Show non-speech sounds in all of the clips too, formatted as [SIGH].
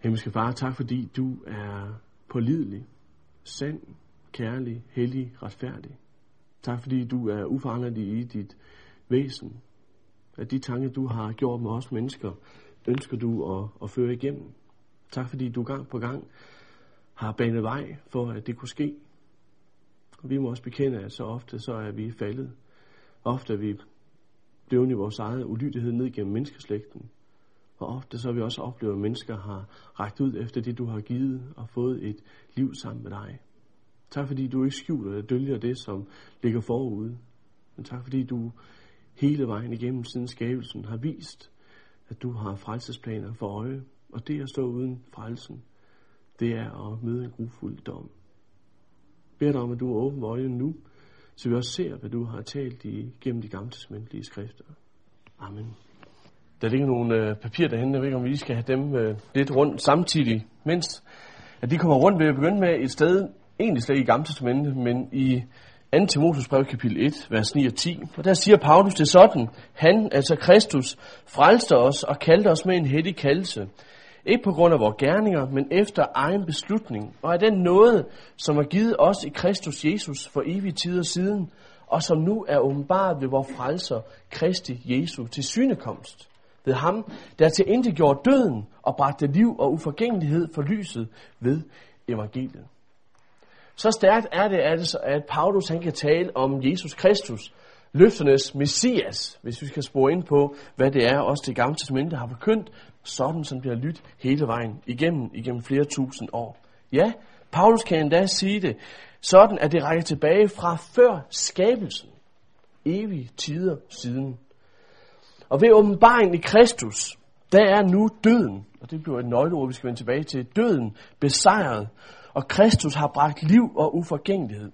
Himmelske Far, tak fordi du er pålidelig, sand, kærlig, hellig, retfærdig. Tak fordi du er uforanderlig i dit væsen. At de tanker, du har gjort med os mennesker, ønsker du at, at føre igennem. Tak fordi du gang på gang har banet vej for, at det kunne ske. Og vi må også bekende, at så ofte så er vi faldet. Ofte er vi blevet i vores eget ulydighed ned gennem menneskeslægten. Hvor ofte så vi også oplever, at mennesker har rækket ud efter det, du har givet og fået et liv sammen med dig. Tak fordi du ikke skjuler eller dølger det, som ligger forude. Men tak fordi du hele vejen igennem siden skabelsen har vist, at du har frelsesplaner for øje. Og det at stå uden frelsen, det er at møde en grufuld dom. Bed dig om, at du åbner øjnene nu, så vi også ser, hvad du har talt i, gennem de gamle skrifter. Amen. Der ligger nogle øh, papirer derhenne, jeg ved ikke, om vi skal have dem øh, lidt rundt samtidig, mens at de kommer rundt ved at begynde med et sted, egentlig slet ikke i Gamle Testamentet, men i 2. Timotheus brev kapitel 1, vers 9 og 10. Og der siger Paulus det sådan, han, altså Kristus, frelste os og kaldte os med en hellig kaldelse. Ikke på grund af vores gerninger, men efter egen beslutning, og af den nåde, som er givet os i Kristus Jesus for evige tider siden, og som nu er åbenbart ved vores frelser, Kristi Jesu, til synekomst. Ved ham, der til intet gjorde døden og bragte liv og uforgængelighed for lyset ved evangeliet. Så stærkt er det altså, at Paulus han kan tale om Jesus Kristus, løfternes messias, hvis vi skal spore ind på, hvad det er, også det gamle testamente har forkyndt, sådan som bliver lyttet hele vejen igennem, igennem flere tusind år. Ja, Paulus kan endda sige det, sådan at det rækker tilbage fra før skabelsen, evige tider siden. Og ved åbenbaringen i Kristus, der er nu døden, og det bliver et nøgleord, vi skal vende tilbage til, døden besejret, og Kristus har bragt liv og uforgængelighed.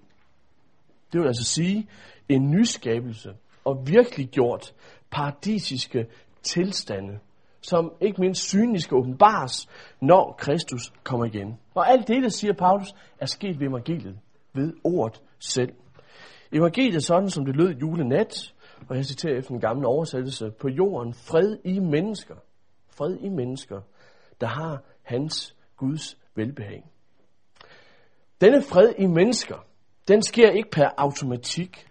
Det vil altså sige en nyskabelse og virkelig gjort paradisiske tilstande, som ikke mindst synligt skal åbenbares, når Kristus kommer igen. Og alt det, der siger Paulus, er sket ved evangeliet, ved ordet selv. Evangeliet er sådan, som det lød julenat, og jeg citerer efter en gammel oversættelse, på jorden fred i mennesker. Fred i mennesker, der har hans Guds velbehag. Denne fred i mennesker, den sker ikke per automatik.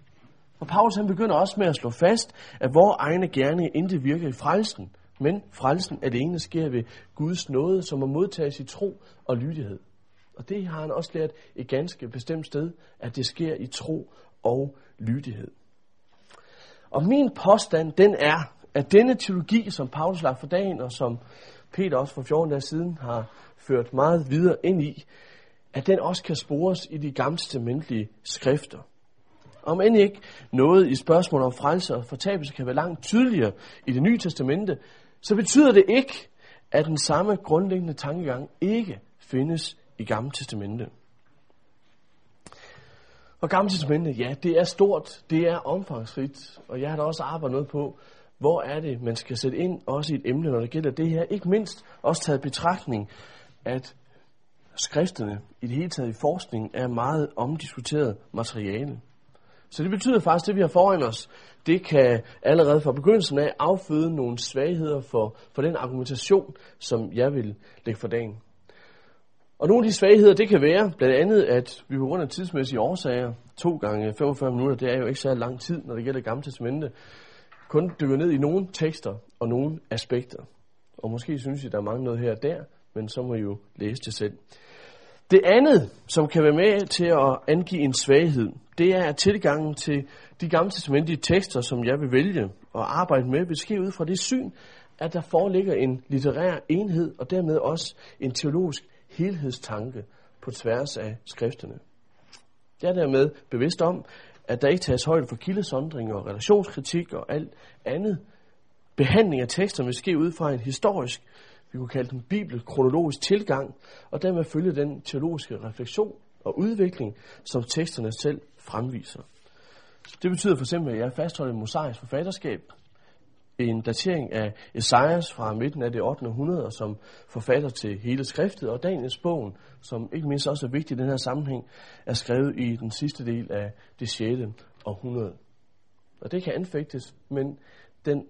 Og Paulus han begynder også med at slå fast, at vores egne gerninger ikke virker i frelsen, men frelsen alene sker ved Guds nåde, som må modtages i tro og lydighed. Og det har han også lært et ganske bestemt sted, at det sker i tro og lydighed. Og min påstand, den er, at denne teologi, som Paulus lagt for dagen, og som Peter også for 14 dage siden har ført meget videre ind i, at den også kan spores i de gamle testamentlige skrifter. Om end ikke noget i spørgsmålet om frelse og fortabelse kan være langt tydeligere i det nye testamente, så betyder det ikke, at den samme grundlæggende tankegang ikke findes i Gamle Testamente. Og Gamle Testamente, ja, det er stort, det er omfangsrigt, og jeg har da også arbejdet noget på, hvor er det, man skal sætte ind, også i et emne, når det gælder det her. Ikke mindst også taget betragtning, at skrifterne i det hele taget i forskning er meget omdiskuteret materiale. Så det betyder faktisk, at det vi har foran os, det kan allerede fra begyndelsen af afføde nogle svagheder for, for den argumentation, som jeg vil lægge for dagen. Og nogle af de svagheder, det kan være blandt andet, at vi på grund af tidsmæssige årsager, to gange 45 minutter, det er jo ikke så lang tid, når det gælder Gamle Testamente, kun dykker ned i nogle tekster og nogle aspekter. Og måske synes I, der er mange noget her og der, men så må I jo læse det selv. Det andet, som kan være med til at angive en svaghed, det er at tilgangen til de gamle testamentlige tekster, som jeg vil vælge at arbejde med, vil ske ud fra det syn, at der foreligger en litterær enhed, og dermed også en teologisk helhedstanke på tværs af skrifterne. Jeg er dermed bevidst om, at der ikke tages højde for kildesondring og relationskritik og alt andet. Behandling af tekster vil ske ud fra en historisk vi kunne kalde den bibelkronologisk tilgang, og dermed følge den teologiske refleksion og udvikling, som teksterne selv fremviser. Det betyder for eksempel, at jeg fastholder et mosaisk forfatterskab, en datering af Esajas fra midten af det 8. århundrede, som forfatter til hele skriftet, og Daniels bogen, som ikke mindst også er vigtig i den her sammenhæng, er skrevet i den sidste del af det 6. århundrede. Og det kan anfægtes, men den,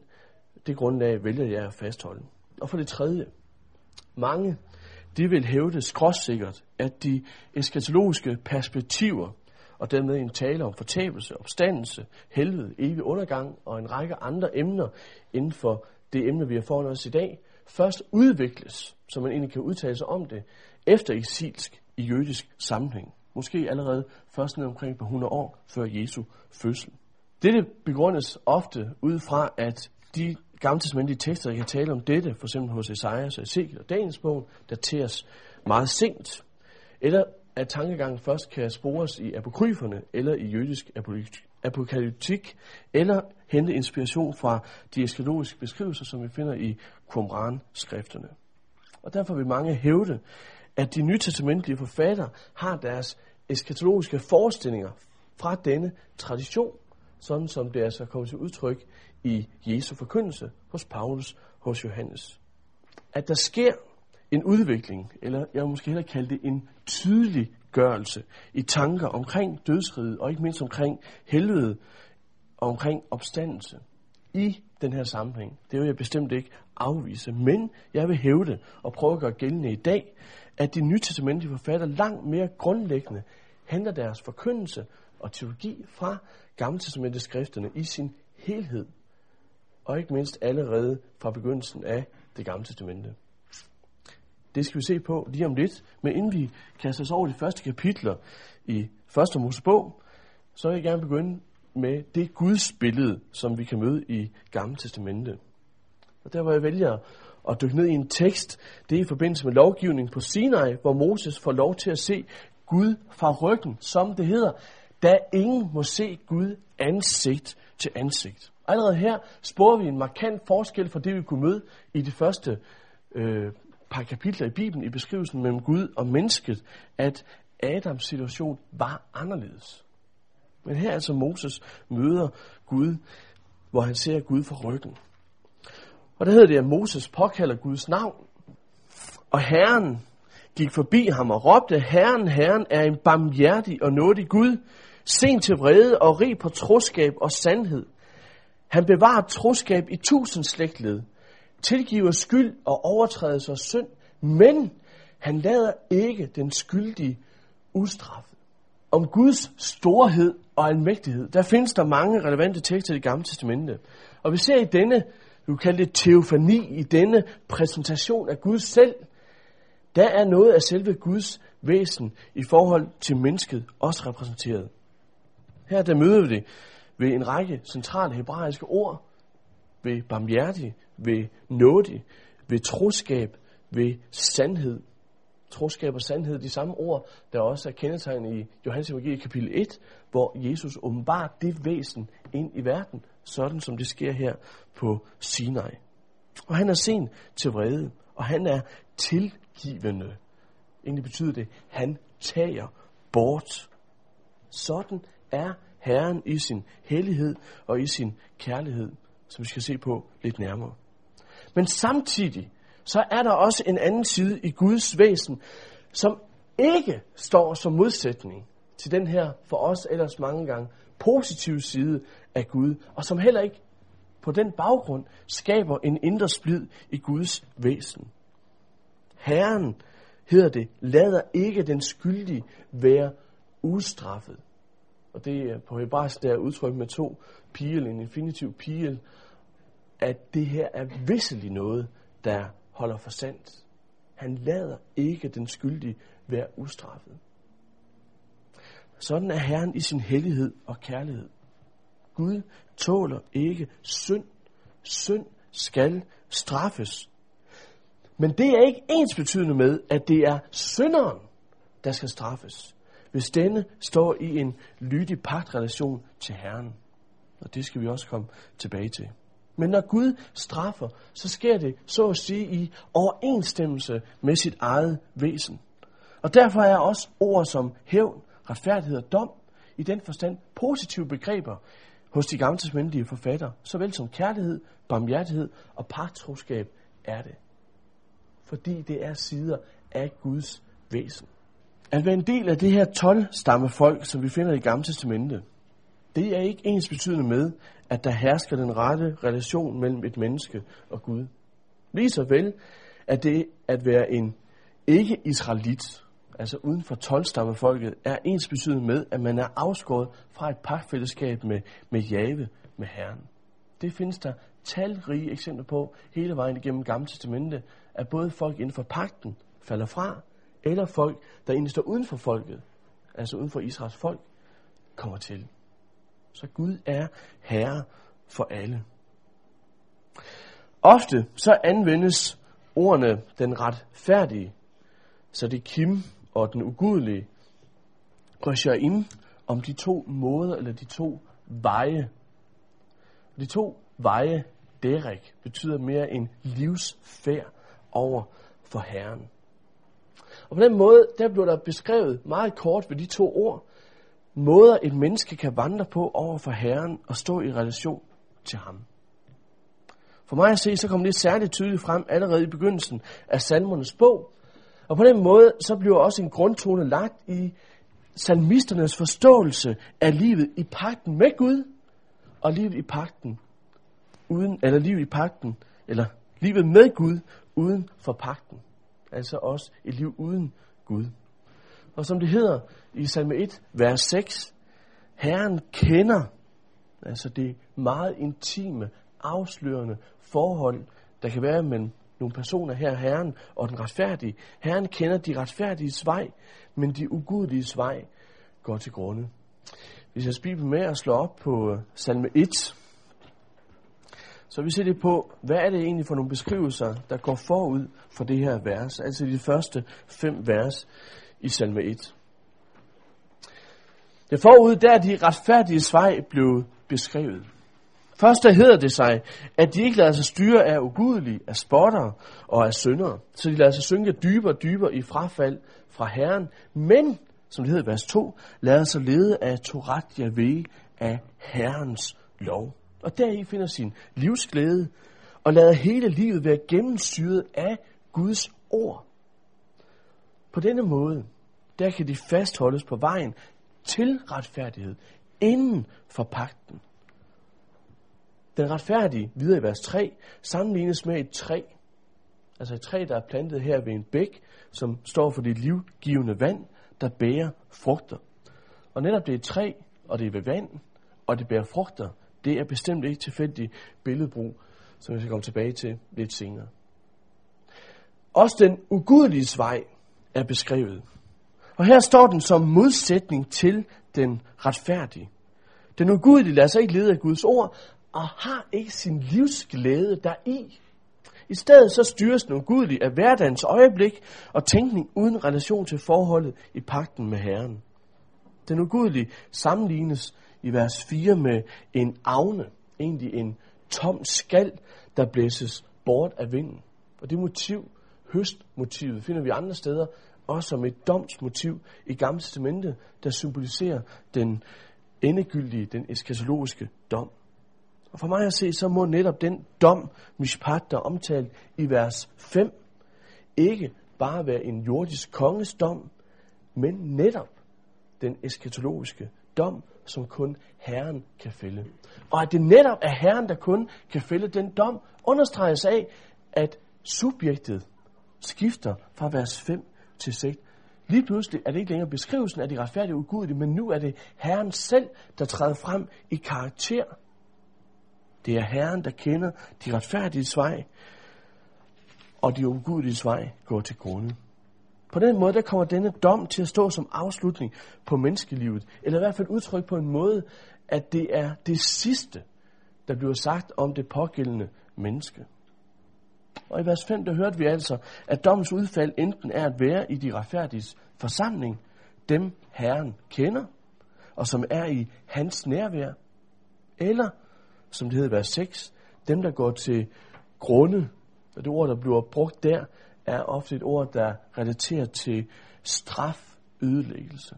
det grundlag vælger jeg at fastholde. Og for det tredje, mange de vil hævde skråsikkert, at de eskatologiske perspektiver, og dermed en tale om fortabelse, opstandelse, helvede, evig undergang og en række andre emner inden for det emne, vi har foran os i dag, først udvikles, så man egentlig kan udtale sig om det, efter eksilsk i jødisk sammenhæng. Måske allerede først ned omkring på 100 år før Jesu fødsel. Dette begrundes ofte ud fra, at de gammeltestamentlige tekster, der kan tale om dette, for eksempel hos Esajas og Ezekiel og Daniels bog, dateres meget sent. Eller at tankegangen først kan spores i apokryferne eller i jødisk apokalyptik, eller hente inspiration fra de eskatologiske beskrivelser, som vi finder i Qumran-skrifterne. Og derfor vil mange hævde, at de nytestamentlige forfattere har deres eskatologiske forestillinger fra denne tradition, sådan som det altså kommer til udtryk i Jesu forkyndelse hos Paulus, hos Johannes. At der sker en udvikling, eller jeg vil måske hellere kalde det en tydeliggørelse i tanker omkring dødsriget, og ikke mindst omkring helvede og omkring opstandelse i den her sammenhæng. Det vil jeg bestemt ikke afvise, men jeg vil hævde og prøve at gøre gældende i dag, at de nytestamentlige forfatter langt mere grundlæggende henter deres forkyndelse og teologi fra Gammeltestamentets skrifterne i sin helhed, og ikke mindst allerede fra begyndelsen af det Gamle Testamente. Det skal vi se på lige om lidt, men inden vi kaster os over de første kapitler i første Mosebog, så vil jeg gerne begynde med det Guds billede, som vi kan møde i Gamle Testamente. Og der hvor jeg vælger at dykke ned i en tekst, det er i forbindelse med lovgivningen på Sinai, hvor Moses får lov til at se Gud fra ryggen, som det hedder, da ingen må se Gud ansigt til ansigt. Allerede her sporer vi en markant forskel fra det, vi kunne møde i de første øh, par kapitler i Bibelen i beskrivelsen mellem Gud og mennesket, at Adams situation var anderledes. Men her altså Moses møder Gud, hvor han ser Gud for ryggen. Og der hedder det, at Moses påkalder Guds navn. Og Herren gik forbi ham og råbte, Herren, Herren er en barmhjertig og nådig Gud, sen til vrede og rig på troskab og sandhed. Han bevarer troskab i tusind slægtled, tilgiver skyld og overtrædelse og synd, men han lader ikke den skyldige ustraffet. Om Guds storhed og almægtighed, der findes der mange relevante tekster i det gamle testamente. Og vi ser i denne, du kalder det teofani, i denne præsentation af Gud selv, der er noget af selve Guds væsen i forhold til mennesket også repræsenteret. Her der møder vi det ved en række centrale hebraiske ord, ved barmhjertig, ved nådig, ved troskab, ved sandhed. Troskab og sandhed, de samme ord, der også er kendetegnet i Johannes Evangeliet kapitel 1, hvor Jesus åbenbarer det væsen ind i verden, sådan som det sker her på Sinai. Og han er sen til vrede, og han er tilgivende. Egentlig betyder det, han tager bort. Sådan er Herren i sin hellighed og i sin kærlighed, som vi skal se på lidt nærmere. Men samtidig, så er der også en anden side i Guds væsen, som ikke står som modsætning til den her for os ellers mange gange positive side af Gud, og som heller ikke på den baggrund skaber en indre splid i Guds væsen. Herren, hedder det, lader ikke den skyldige være ustraffet. Og det er på hebraisk, der er udtryk med to piel, en infinitiv piel, at det her er visselig noget, der holder for sandt. Han lader ikke den skyldige være ustraffet. Sådan er Herren i sin hellighed og kærlighed. Gud tåler ikke synd. Synd skal straffes. Men det er ikke ens betydende med, at det er synderen, der skal straffes, hvis denne står i en lydig pagtrelation til Herren. Og det skal vi også komme tilbage til. Men når Gud straffer, så sker det så at sige i overensstemmelse med sit eget væsen. Og derfor er også ord som hævn, retfærdighed og dom i den forstand positive begreber hos de gamle forfattere, såvel som kærlighed, barmhjertighed og partroskab er det. Fordi det er sider af Guds væsen. At være en del af det her 12 stammefolk, som vi finder i Gamle Testamentet, det er ikke ens betydende med, at der hersker den rette relation mellem et menneske og Gud. Lige så vel at det at være en ikke israelit, altså uden for tolvstammefolket, er ens betydende med, at man er afskåret fra et pagtfællesskab med, med Jave, med Herren. Det findes der talrige eksempler på hele vejen igennem Gamle Testamente, at både folk inden for pagten falder fra, eller folk, der egentlig står uden for folket, altså uden for Israels folk, kommer til. Så Gud er herre for alle. Ofte så anvendes ordene den retfærdige, så det Kim og den ugudelige, ind om de to måder eller de to veje. De to veje, Derek, betyder mere en livsfærd over for Herren. Og på den måde, der blev der beskrevet meget kort ved de to ord, måder et menneske kan vandre på over for Herren og stå i relation til ham. For mig at se, så kommer det særligt tydeligt frem allerede i begyndelsen af salmernes bog. Og på den måde, så bliver også en grundtone lagt i salmisternes forståelse af livet i pakten med Gud, og livet i pakten uden, eller livet i pakten, eller livet med Gud uden for pakten. Altså også et liv uden Gud. Og som det hedder i salme 1, vers 6, Herren kender, altså det meget intime, afslørende forhold, der kan være mellem nogle personer her, Herren og den retfærdige. Herren kender de retfærdige vej, men de ugudelige vej går til grunde. Hvis jeg spiber med at slå op på øh, salme 1, så vi ser det på, hvad er det egentlig for nogle beskrivelser, der går forud for det her vers, altså de første fem vers i salme 1. Det forud, der er de retfærdige vej blevet beskrevet. Først der hedder det sig, at de ikke lader sig styre af ugudelige, af spotter og af syndere, så de lader sig synke dybere og dybere i frafald fra Herren, men, som det hedder i vers 2, lader sig lede af Torat Yahweh af Herrens lov. Og deri finder sin livsglæde, og lader hele livet være gennemsyret af Guds ord. På denne måde, der kan de fastholdes på vejen til retfærdighed inden for pakten. Den retfærdige, videre i vers 3, sammenlignes med et træ. Altså et træ, der er plantet her ved en bæk, som står for det livgivende vand, der bærer frugter. Og netop det er træ, og det er ved vand, og det bærer frugter, det er bestemt ikke tilfældig billedbrug, som jeg skal komme tilbage til lidt senere. Også den ugudelige vej er beskrevet. Og her står den som modsætning til den retfærdige. Den ugudelige lader sig ikke lede af Guds ord, og har ikke sin livsglæde deri. I stedet så styres den ugudelige af hverdagens øjeblik og tænkning uden relation til forholdet i pakten med Herren. Den ugudelige sammenlignes i vers 4 med en avne, egentlig en tom skal, der blæses bort af vinden. Og det motiv, høstmotivet, finder vi andre steder, også som et domsmotiv i Gamle Testamentet, der symboliserer den endegyldige, den eskatologiske dom. Og for mig at se, så må netop den dom, mishpat, der er omtalt i vers 5, ikke bare være en jordisk konges dom, men netop den eskatologiske dom, som kun Herren kan fælde. Og at det netop er Herren, der kun kan fælde den dom, understreges af, at subjektet skifter fra vers 5 til 6. Lige pludselig er det ikke længere beskrivelsen af de retfærdige ugudelige, men nu er det Herren selv, der træder frem i karakter. Det er Herren, der kender de retfærdige vej, og de ugudelige vej går til grunde. På den måde, der kommer denne dom til at stå som afslutning på menneskelivet, eller i hvert fald udtryk på en måde, at det er det sidste, der bliver sagt om det pågældende menneske. Og i vers 5, der hørte vi altså, at dommens udfald enten er at være i de retfærdiges forsamling, dem Herren kender, og som er i hans nærvær, eller, som det hedder i vers 6, dem, der går til grunde, og det ord, der bliver brugt der, er ofte et ord, der relaterer til straf, ødelæggelse.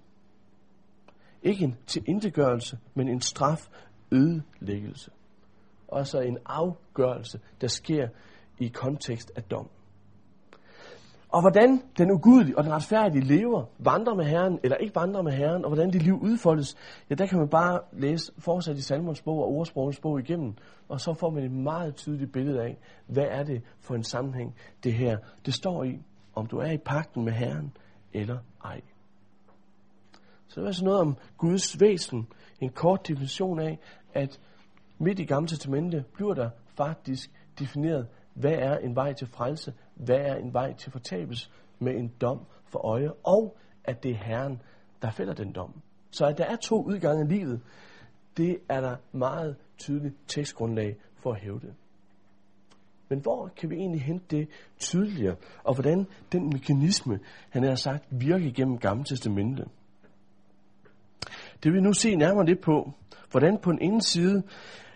Ikke en tilintetgørelse, men en straf, ødelæggelse. Og så en afgørelse, der sker i kontekst af dom. Og hvordan den ugudelige og den retfærdige lever, vandrer med Herren eller ikke vandrer med Herren, og hvordan de liv udfoldes, ja, der kan man bare læse fortsat i Salmons bog og ordsprogens bog igennem, og så får man et meget tydeligt billede af, hvad er det for en sammenhæng, det her det står i, om du er i pakten med Herren eller ej. Så det var altså noget om Guds væsen. En kort definition af, at midt i Gamle Testamente bliver der faktisk defineret, hvad er en vej til frelse, hvad er en vej til fortabelse med en dom for øje, og at det er Herren, der fælder den dom. Så at der er to udgange af livet, det er der meget tydeligt tekstgrundlag for at hævde. Men hvor kan vi egentlig hente det tydeligere, og hvordan den mekanisme, han har sagt, virker igennem Gamle Testamente? Det vil vi nu se nærmere lidt på, hvordan på den ene side,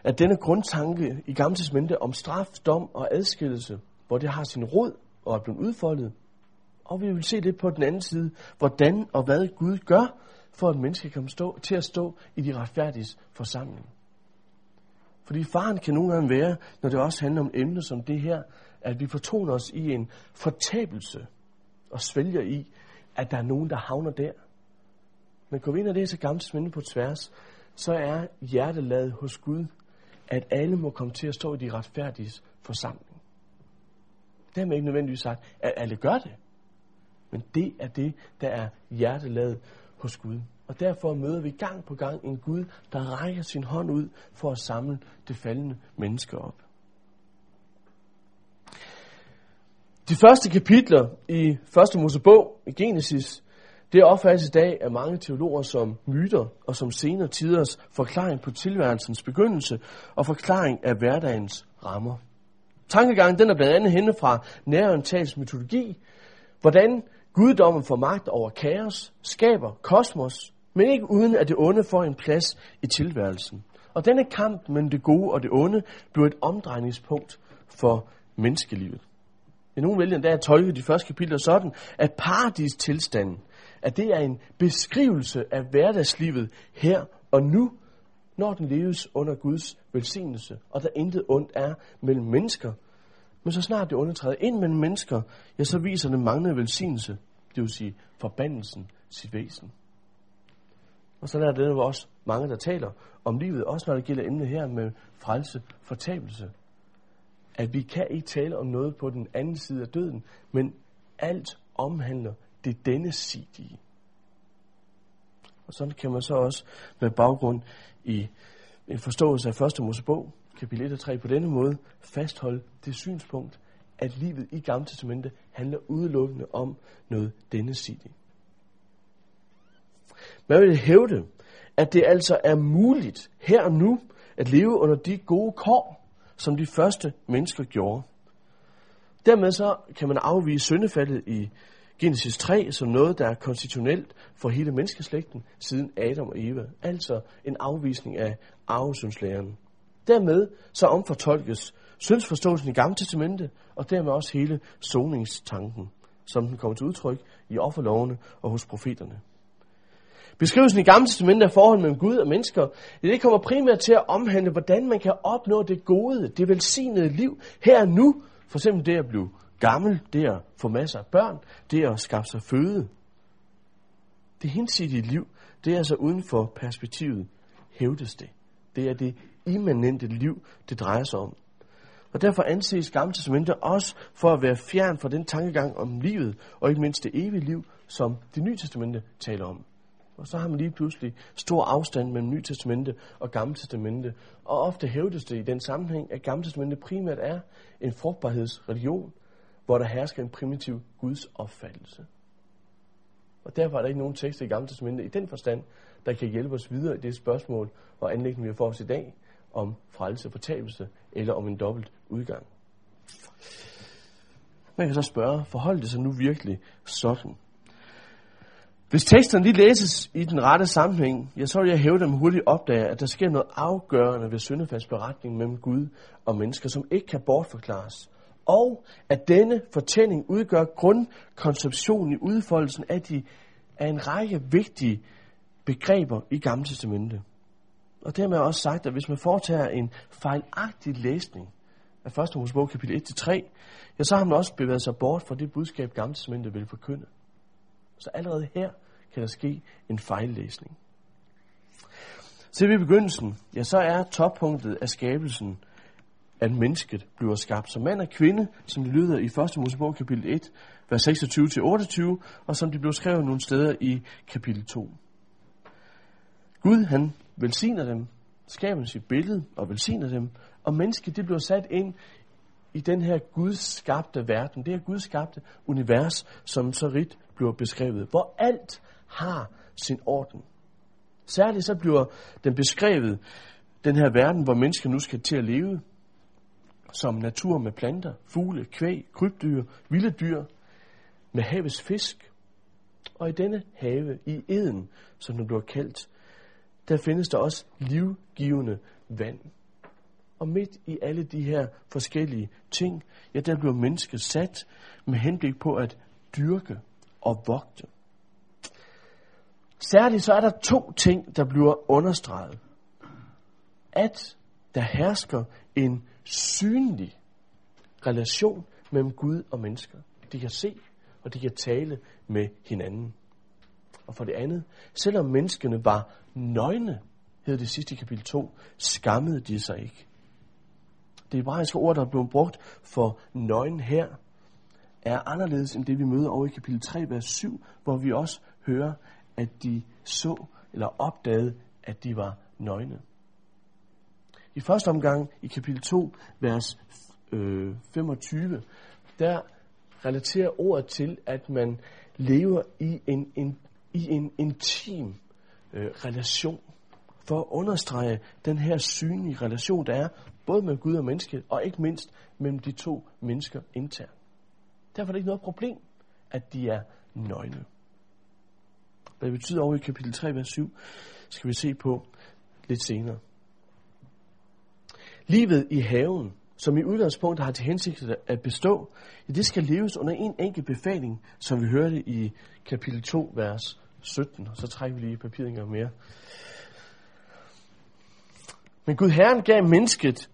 at denne grundtanke i Gamle Testamente om straf, dom og adskillelse, hvor det har sin rod og er blevet udfoldet, og vi vil se det på den anden side, hvordan og hvad Gud gør, for at mennesker kan stå, til at stå i de retfærdiges forsamling. Fordi faren kan nogle gange være, når det også handler om emner som det her, at vi fortoner os i en fortabelse og svælger i, at der er nogen, der havner der. Men går vi ind og læser gamle på tværs, så er hjertelaget hos Gud, at alle må komme til at stå i de retfærdiges forsamling. Dermed ikke nødvendigvis sagt, at alle gør det. Men det er det, der er hjertelaget hos Gud. Og derfor møder vi gang på gang en Gud, der rækker sin hånd ud for at samle det faldende menneske op. De første kapitler i første Mosebog, i Genesis, det opfattes i dag af mange teologer som myter og som senere tiders forklaring på tilværelsens begyndelse og forklaring af hverdagens rammer. Tankegangen den er blandt andet henne fra nærorientalsk mytologi, hvordan guddommen får magt over kaos, skaber kosmos, men ikke uden at det onde får en plads i tilværelsen. Og denne kamp mellem det gode og det onde blev et omdrejningspunkt for menneskelivet. I nogle vælger endda at tolke de første kapitler sådan, at paradis tilstanden, at det er en beskrivelse af hverdagslivet her og nu, når den leves under Guds velsignelse, og der intet ondt er mellem mennesker. Men så snart det undertræder ind mellem mennesker, ja, så viser den manglende velsignelse, det vil sige forbandelsen, sit væsen. Og så er det også mange, der taler om livet, også når det gælder emnet her med frelse, fortabelse. At vi kan ikke tale om noget på den anden side af døden, men alt omhandler det denne sidige. Og sådan kan man så også med baggrund i en forståelse af 1. Mosebog, kapitel 1 og 3, på denne måde fastholde det synspunkt, at livet i Gamle Testamente handler udelukkende om noget denne sidige. Man vil hævde, at det altså er muligt her og nu at leve under de gode kår, som de første mennesker gjorde. Dermed så kan man afvise syndefaldet i Genesis 3 som noget, der er konstitutionelt for hele menneskeslægten siden Adam og Eva. Altså en afvisning af arvesynslæren. Dermed så omfortolkes syndsforståelsen i Gamle Testamente, og dermed også hele soningstanken, som den kommer til udtryk i offerlovene og hos profeterne. Beskrivelsen i Gamle Testamentet af forholdet mellem Gud og mennesker, det kommer primært til at omhandle, hvordan man kan opnå det gode, det velsignede liv her og nu. For eksempel det at blive gammel, det at få masser af børn, det at skaffe sig føde. Det hinsidige liv, det er altså uden for perspektivet, hævdes det. Det er det immanente liv, det drejer sig om. Og derfor anses Gamle Testamentet også for at være fjern fra den tankegang om livet, og ikke mindst det evige liv, som det nye testamente taler om. Og så har man lige pludselig stor afstand mellem Nye Testamente og Gamle Testamente. Og ofte hævdes det i den sammenhæng, at Gamle Testamente primært er en frugtbarhedsreligion, hvor der hersker en primitiv Guds opfattelse. Og derfor er der ikke nogen tekster i Gamle Testamentet i den forstand, der kan hjælpe os videre i det spørgsmål og anlæggende, vi har for os i dag, om frelse og fortabelse, eller om en dobbelt udgang. Man kan så spørge, forholder det sig nu virkelig sådan? Hvis teksterne lige læses i den rette sammenhæng, ja, så vil jeg hæve dem hurtigt opdage, at der sker noget afgørende ved syndefaldsberetningen mellem Gud og mennesker, som ikke kan bortforklares. Og at denne fortælling udgør grundkonceptionen i udfoldelsen af, de, af en række vigtige begreber i Gamle Testamente. Og dermed også sagt, at hvis man foretager en fejlagtig læsning af 1. Mosebog kapitel 1-3, ja, så har man også bevæget sig bort fra det budskab, Gamle Testamente vil forkynde. Så allerede her kan der ske en fejllæsning. Til vi begyndelsen, ja, så er toppunktet af skabelsen, at mennesket bliver skabt som mand og kvinde, som det lyder i 1. Mosebog kapitel 1, vers 26-28, og som det blev skrevet nogle steder i kapitel 2. Gud, han velsigner dem, skaber sit billede og velsigner dem, og mennesket det bliver sat ind i den her Guds skabte verden, det her Guds skabte univers, som så rigt bliver beskrevet, hvor alt har sin orden. Særligt så bliver den beskrevet, den her verden, hvor mennesker nu skal til at leve, som natur med planter, fugle, kvæg, krybdyr, vilde dyr, med havets fisk. Og i denne have, i eden, som den bliver kaldt, der findes der også livgivende vand. Og midt i alle de her forskellige ting, ja, der bliver mennesket sat med henblik på at dyrke og vogte. Særligt så er der to ting, der bliver understreget. At der hersker en synlig relation mellem Gud og mennesker. De kan se, og de kan tale med hinanden. Og for det andet, selvom menneskene var nøgne, hed det sidste i kapitel 2, skammede de sig ikke. Det hebraiske ord, der er blevet brugt for nøgen her, er anderledes end det, vi møder over i kapitel 3, vers 7, hvor vi også hører, at de så eller opdagede, at de var nøgne. I første omgang i kapitel 2, vers øh, 25, der relaterer ordet til, at man lever i en, en, i en intim øh, relation. For at understrege den her synlige relation, der er både med Gud og menneske, og ikke mindst mellem de to mennesker internt. Derfor er det ikke noget problem, at de er nøgne. Hvad det betyder over i kapitel 3, vers 7, skal vi se på lidt senere. Livet i haven, som i udgangspunkt har til hensigt at bestå, ja, det skal leves under en enkelt befaling, som vi hørte i kapitel 2, vers 17. Og så trækker vi lige papiret en gang mere. Men Gud Herren gav mennesket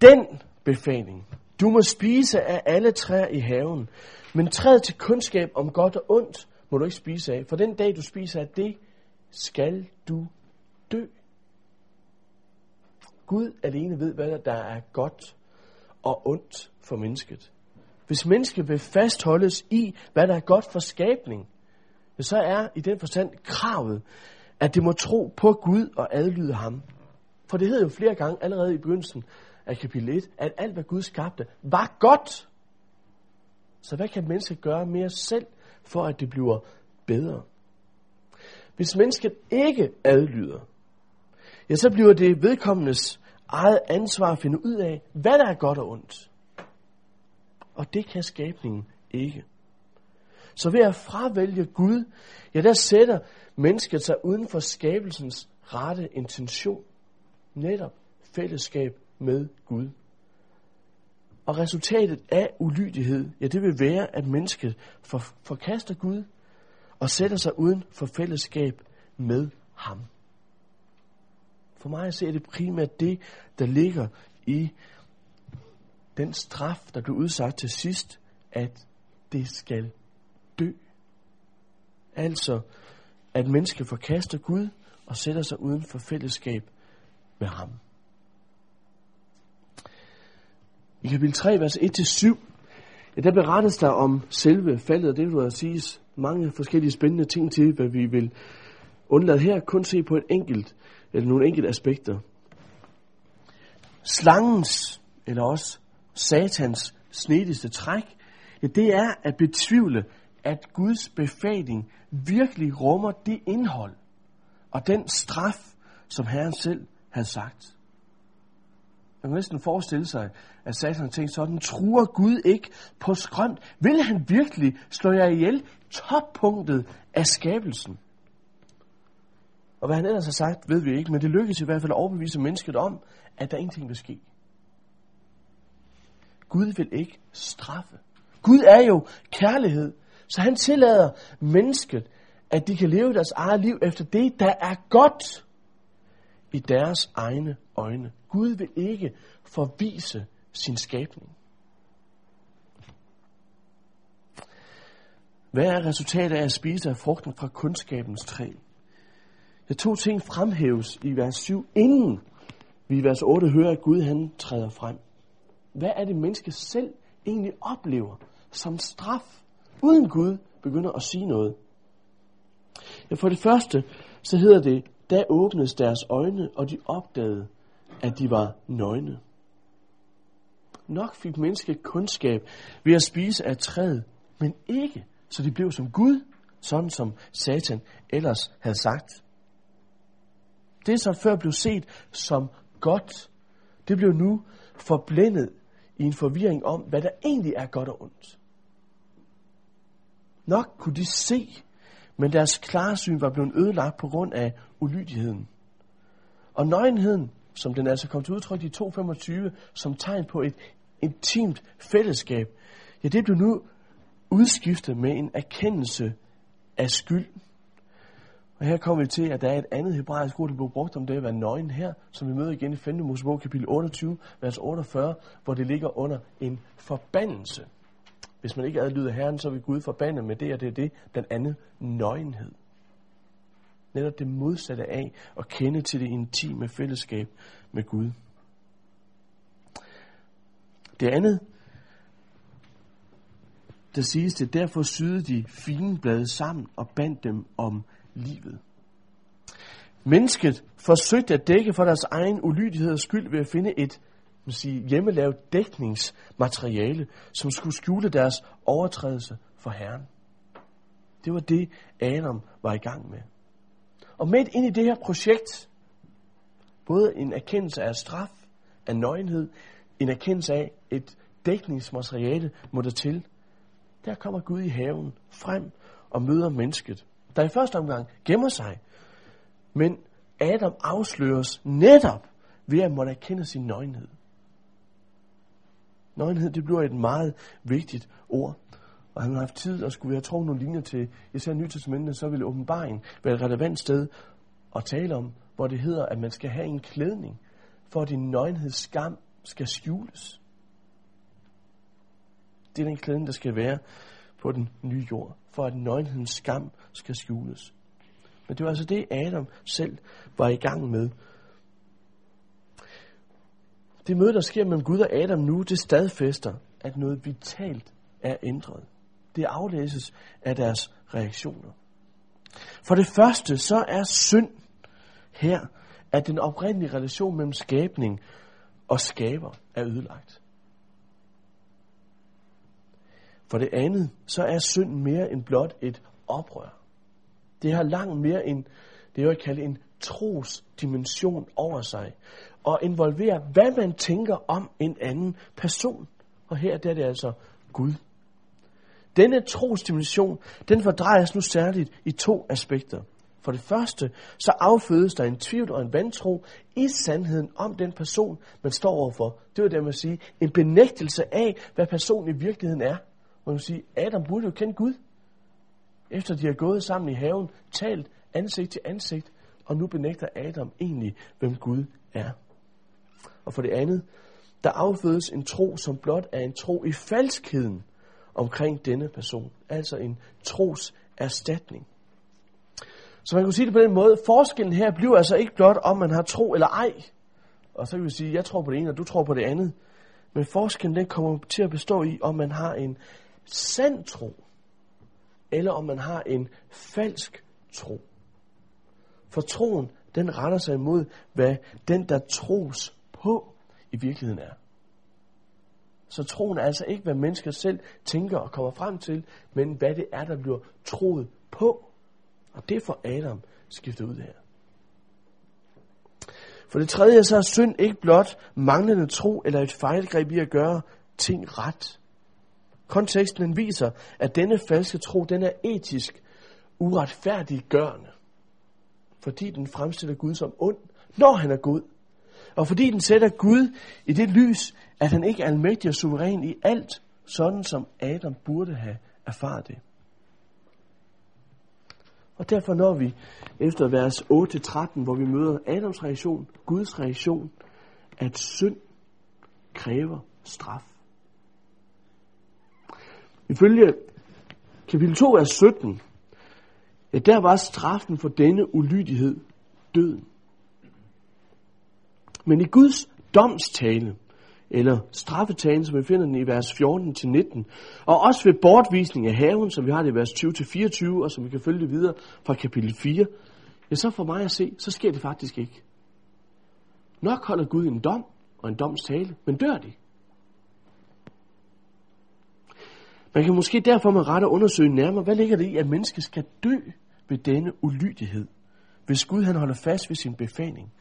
den befaling. Du må spise af alle træer i haven, men træet til kundskab om godt og ondt må du ikke spise af. For den dag, du spiser af det, skal du dø. Gud alene ved, hvad der er godt og ondt for mennesket. Hvis mennesket vil fastholdes i, hvad der er godt for skabning, så er i den forstand kravet, at det må tro på Gud og adlyde ham. For det hedder jo flere gange allerede i begyndelsen af kapitel 1, at alt hvad Gud skabte var godt. Så hvad kan mennesket gøre mere selv, for at det bliver bedre? Hvis mennesket ikke adlyder, ja, så bliver det vedkommendes eget ansvar at finde ud af, hvad der er godt og ondt. Og det kan skabningen ikke. Så ved at fravælge Gud, ja, der sætter mennesket sig uden for skabelsens rette intention. Netop fællesskab med Gud. Og resultatet af ulydighed, ja, det vil være, at mennesket for, forkaster Gud og sætter sig uden for fællesskab med ham. For mig ser det primært det, der ligger i den straf, der blev udsagt til sidst, at det skal dø. Altså, at mennesket forkaster Gud og sætter sig uden for fællesskab med ham. I kapitel 3, vers 1-7, ja, der berettes der om selve faldet, og det vil sige mange forskellige spændende ting til, hvad vi vil undlade her, kun se på et enkelt, eller nogle enkelte aspekter. Slangens, eller også satans snedigste træk, ja, det er at betvivle, at Guds befaling virkelig rummer det indhold og den straf, som Herren selv havde sagt. Man kan næsten forestille sig, at Satan tænkte sådan, truer Gud ikke på skrømt? Vil han virkelig slå jer ihjel? Toppunktet af skabelsen. Og hvad han ellers har sagt, ved vi ikke, men det lykkedes i hvert fald at overbevise mennesket om, at der ingenting vil ske. Gud vil ikke straffe. Gud er jo kærlighed, så han tillader mennesket, at de kan leve deres eget liv efter det, der er godt i deres egne øjne. Gud vil ikke forvise sin skabning. Hvad er resultatet af at spise af frugten fra kundskabens træ? De to ting fremhæves i vers 7, inden vi i vers 8 hører, at Gud han træder frem. Hvad er det, mennesket selv egentlig oplever som straf, uden Gud begynder at sige noget? Ja, for det første, så hedder det, da åbnes deres øjne, og de opdagede, at de var nøgne. Nok fik mennesket kundskab ved at spise af træet, men ikke, så de blev som Gud, sådan som Satan ellers havde sagt. Det, som før blev set som godt, det blev nu forblændet i en forvirring om, hvad der egentlig er godt og ondt. Nok kunne de se, men deres klarsyn var blevet ødelagt på grund af ulydigheden. Og nøgenheden, som den altså kom til udtryk i 2.25, som tegn på et intimt fællesskab, ja, det blev nu udskiftet med en erkendelse af skyld. Og her kommer vi til, at der er et andet hebraisk ord, der blev brugt om det at være nøgen her, som vi møder igen i 5. Mosebog kapitel 28, vers 48, hvor det ligger under en forbandelse. Hvis man ikke adlyder Herren, så vil Gud forbande med det, og det er det, blandt andet nøgenhed. Netop det modsatte af at kende til det intime fællesskab med Gud. Det andet, der siges det, derfor syede de fine blade sammen og bandt dem om livet. Mennesket forsøgte at dække for deres egen ulydighed og skyld ved at finde et man sige, hjemmelavet dækningsmateriale, som skulle skjule deres overtrædelse for Herren. Det var det, Adam var i gang med. Og midt ind i det her projekt, både en erkendelse af straf, af nøgenhed, en erkendelse af et dækningsmateriale må der til, der kommer Gud i haven frem og møder mennesket, der i første omgang gemmer sig. Men Adam afsløres netop ved at måtte erkende sin nøgenhed. Nøgenhed, det bliver et meget vigtigt ord. Og han har haft tid og skulle vi have trukket nogle linjer til især Nytestamentet, så ville åbenbaringen være et relevant sted at tale om, hvor det hedder, at man skal have en klædning, for at din nøgenheds skam skal skjules. Det er den klædning, der skal være på den nye jord, for at nøgenhedens skam skal skjules. Men det var altså det, Adam selv var i gang med det møde, der sker mellem Gud og Adam nu, det stadfæster, at noget vitalt er ændret. Det aflæses af deres reaktioner. For det første, så er synd her, at den oprindelige relation mellem skabning og skaber er ødelagt. For det andet, så er synd mere end blot et oprør. Det har langt mere end det, jeg vil kalde en trosdimension over sig, og involverer, hvad man tænker om en anden person. Og her der er det altså Gud. Denne trosdimension, den fordrejes nu særligt i to aspekter. For det første, så affødes der en tvivl og en vantro i sandheden om den person, man står overfor. Det vil det, man sige, en benægtelse af, hvad personen i virkeligheden er. Man kan sige, Adam burde jo kende Gud. Efter de har gået sammen i haven, talt ansigt til ansigt, og nu benægter Adam egentlig, hvem Gud er. Og for det andet, der affødes en tro, som blot er en tro i falskheden omkring denne person. Altså en tros erstatning. Så man kan sige det på den måde, forskellen her bliver altså ikke blot, om man har tro eller ej. Og så kan vi sige, jeg tror på det ene, og du tror på det andet. Men forskellen den kommer til at bestå i, om man har en sand tro, eller om man har en falsk tro. For troen, den retter sig imod, hvad den, der tros på i virkeligheden er. Så troen er altså ikke, hvad mennesker selv tænker og kommer frem til, men hvad det er, der bliver troet på. Og det får Adam skiftet ud her. For det tredje, så er synd ikke blot manglende tro eller et fejlgreb i at gøre ting ret. Konteksten viser, at denne falske tro, den er etisk uretfærdiggørende. Fordi den fremstiller Gud som ond, når han er god. Og fordi den sætter Gud i det lys, at han ikke er almægtig og suveræn i alt, sådan som Adam burde have erfaret det. Og derfor når vi efter vers 8-13, hvor vi møder Adams reaktion, Guds reaktion, at synd kræver straf. Ifølge kapitel 2 af 17, ja, der var straffen for denne ulydighed døden. Men i Guds domstale, eller straffetalen, som vi finder den i vers 14-19, og også ved bortvisning af haven, som vi har det i vers 20-24, og som vi kan følge det videre fra kapitel 4, ja, så for mig at se, så sker det faktisk ikke. Nok holder Gud en dom og en domstale, men dør de? Man kan måske derfor med rette undersøge nærmere, hvad ligger det i, at mennesket skal dø ved denne ulydighed, hvis Gud han holder fast ved sin befaling.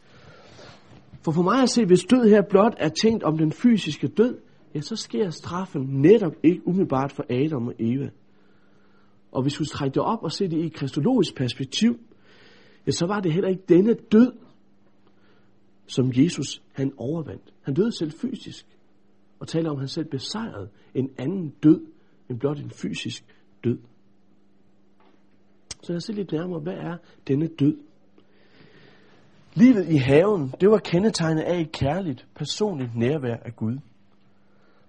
For for mig at se, hvis død her blot er tænkt om den fysiske død, ja, så sker straffen netop ikke umiddelbart for Adam og Eva. Og hvis vi trækker det op og se det i et kristologisk perspektiv, ja, så var det heller ikke denne død, som Jesus han overvandt. Han døde selv fysisk, og taler om, at han selv besejrede en anden død, men blot en fysisk død. Så lad os se lidt nærmere, hvad er denne død? Livet i haven, det var kendetegnet af et kærligt, personligt nærvær af Gud.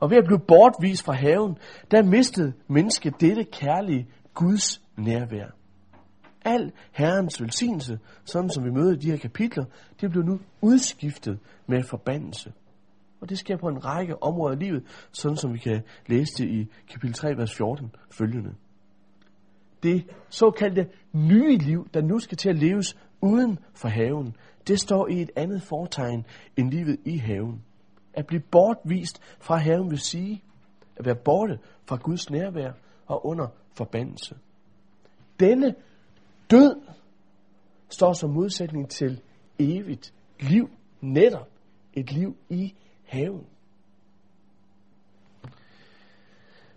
Og ved at blive bortvist fra haven, der mistede mennesket dette kærlige Guds nærvær. Al Herrens velsignelse, sådan som vi møder i de her kapitler, det blev nu udskiftet med forbandelse. Og det sker på en række områder i livet, sådan som vi kan læse det i kapitel 3, vers 14 følgende. Det såkaldte nye liv, der nu skal til at leves uden for haven, det står i et andet fortegn end livet i haven. At blive bortvist fra haven vil sige, at være borte fra Guds nærvær og under forbandelse. Denne død står som modsætning til evigt liv, netop et liv i haven.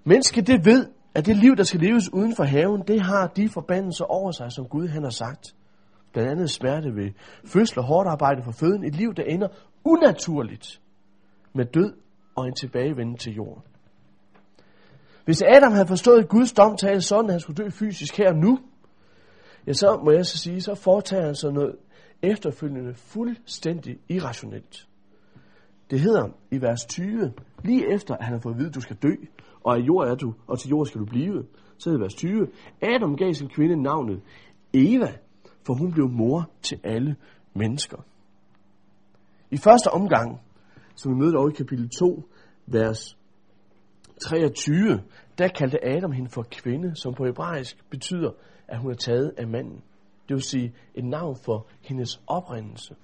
Mennesket det ved, at det liv, der skal leves uden for haven, det har de forbandelser over sig, som Gud han har sagt. Blandt andet smerte ved fødsel og hårdt arbejde for føden. Et liv, der ender unaturligt med død og en tilbagevenden til jorden. Hvis Adam havde forstået Guds domtale sådan, at han skulle dø fysisk her og nu, ja, så må jeg så sige, så foretager han sig noget efterfølgende fuldstændig irrationelt. Det hedder i vers 20, lige efter at han har fået at vide, at du skal dø, og af jord er du, og til jord skal du blive, så hedder vers 20, Adam gav sin kvinde navnet Eva, for hun blev mor til alle mennesker. I første omgang, som vi mødte over i kapitel 2, vers 23, der kaldte Adam hende for kvinde, som på hebraisk betyder, at hun er taget af manden. Det vil sige et navn for hendes oprindelse.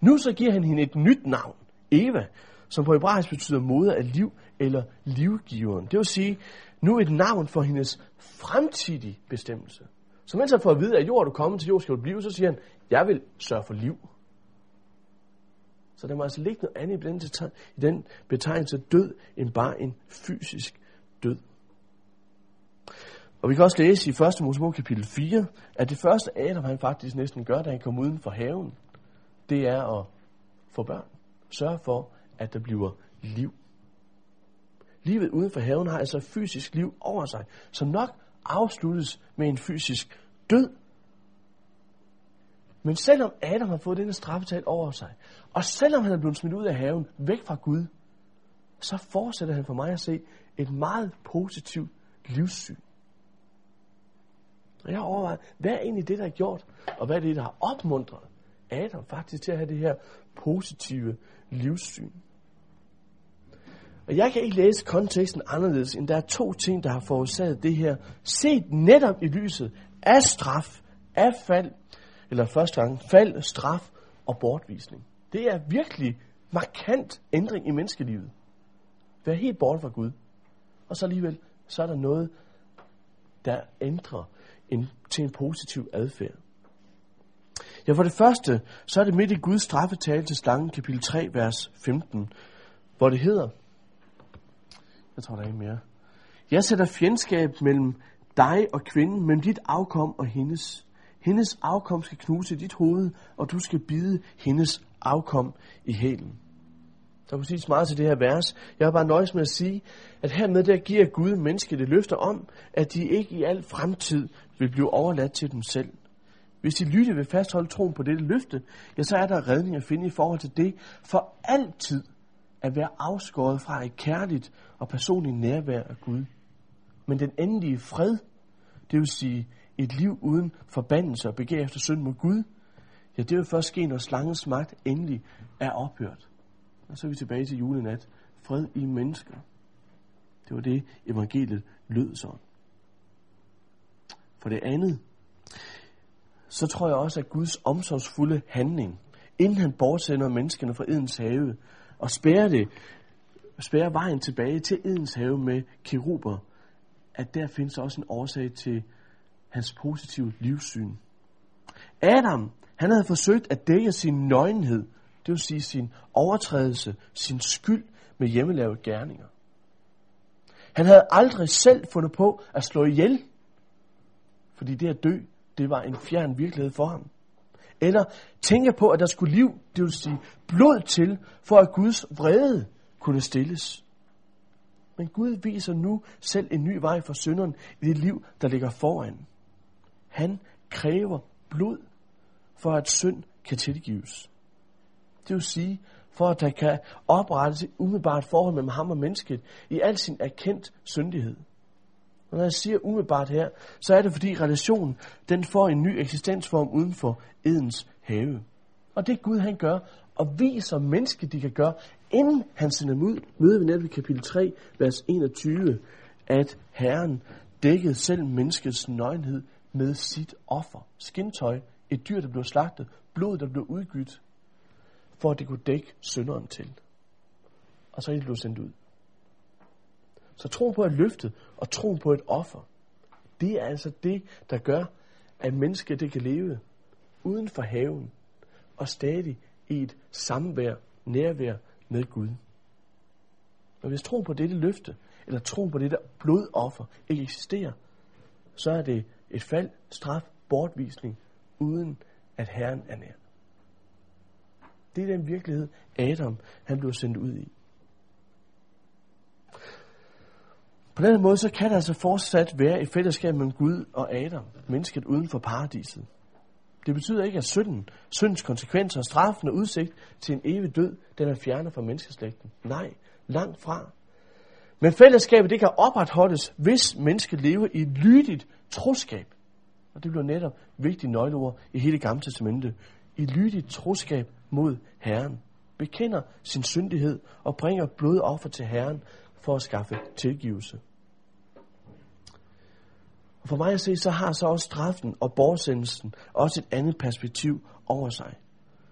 Nu så giver han hende et nyt navn, Eva, som på hebraisk betyder moder af liv eller livgiveren. Det vil sige nu et navn for hendes fremtidige bestemmelse. Så mens han får at vide, at jord er du kommet til jord, skal du blive, så siger han, jeg vil sørge for liv. Så der må altså ligge noget andet i den, i den betegnelse død, end bare en fysisk død. Og vi kan også læse i 1. Mosebog kapitel 4, at det første Adam han faktisk næsten gør, da han kommer uden for haven, det er at få børn. Sørg for, at der bliver liv. Livet uden for haven har altså fysisk liv over sig, som nok afsluttes med en fysisk død. Men selvom Adam har fået denne straffetal over sig, og selvom han er blevet smidt ud af haven, væk fra Gud, så fortsætter han for mig at se et meget positivt livssyn. Og jeg overvejer, hvad er egentlig det, der er gjort, og hvad er det, der har opmuntret Adam faktisk til at have det her positive livssyn. Og jeg kan ikke læse konteksten anderledes, end der er to ting, der har forårsaget det her. Set netop i lyset af straf, af fald, eller første gang, fald, straf og bortvisning. Det er virkelig markant ændring i menneskelivet. Vær helt bort fra Gud. Og så alligevel, så er der noget, der ændrer en, til en positiv adfærd. Ja, for det første, så er det midt i Guds straffetale til slangen, kapitel 3, vers 15, hvor det hedder, jeg tror, der er ikke mere. Jeg sætter fjendskab mellem dig og kvinden, mellem dit afkom og hendes. Hendes afkom skal knuse dit hoved, og du skal bide hendes afkom i hælen. Der er præcis meget til det her vers. Jeg har bare nøjes med at sige, at hermed der giver Gud mennesket det løfter om, at de ikke i al fremtid vil blive overladt til dem selv. Hvis de lytter vil fastholde troen på dette løfte, ja, så er der redning at finde i forhold til det, for altid at være afskåret fra et kærligt og personligt nærvær af Gud. Men den endelige fred, det vil sige et liv uden forbandelse og begær efter synd mod Gud, ja, det vil først ske, når slangens magt endelig er ophørt. Og så er vi tilbage til julenat fred i mennesker. Det var det, evangeliet lød sådan. For det andet, så tror jeg også, at Guds omsorgsfulde handling, inden han bortsender menneskene fra Edens have, og spærrer det, spærrer vejen tilbage til Edens have med keruber, at der findes også en årsag til hans positive livssyn. Adam, han havde forsøgt at dække sin nøgenhed, det vil sige sin overtrædelse, sin skyld med hjemmelavede gerninger. Han havde aldrig selv fundet på at slå ihjel, fordi det at dø, det var en fjern virkelighed for ham. Eller tænke på, at der skulle liv, det vil sige blod til, for at Guds vrede kunne stilles. Men Gud viser nu selv en ny vej for synderen i det liv, der ligger foran. Han kræver blod, for at synd kan tilgives. Det vil sige, for at der kan oprettes et umiddelbart forhold mellem ham og mennesket i al sin erkendt syndighed. Og når jeg siger umiddelbart her, så er det fordi relationen, den får en ny eksistensform uden for Edens have. Og det Gud han gør, og viser mennesket, de kan gøre, inden han sender dem ud, møder vi netop i kapitel 3, vers 21, at Herren dækkede selv menneskets nøgenhed med sit offer. Skintøj, et dyr, der blev slagtet, blod, der blev udgydt, for at det kunne dække synderen til. Og så er det blevet sendt ud. Så tro på et løfte og tro på et offer, det er altså det, der gør, at mennesket det kan leve uden for haven og stadig i et samvær, nærvær med Gud. Og hvis tro på dette løfte, eller tro på dette blodoffer ikke eksisterer, så er det et fald, straf, bortvisning, uden at Herren er nær. Det er den virkelighed, Adam han blev sendt ud i. På den måde, så kan der altså fortsat være et fællesskab mellem Gud og Adam, mennesket uden for paradiset. Det betyder ikke, at synden, syndens konsekvenser og straffen og udsigt til en evig død, den er fjernet fra menneskeslægten. Nej, langt fra. Men fællesskabet, det kan opretholdes, hvis mennesket lever i et lydigt troskab. Og det bliver netop vigtige nøgleord i hele Gamle Testamentet. I lydigt troskab mod Herren. Bekender sin syndighed og bringer blodoffer til Herren for at skaffe tilgivelse. For mig at se, så har så også straffen og bortsendelsen også et andet perspektiv over sig.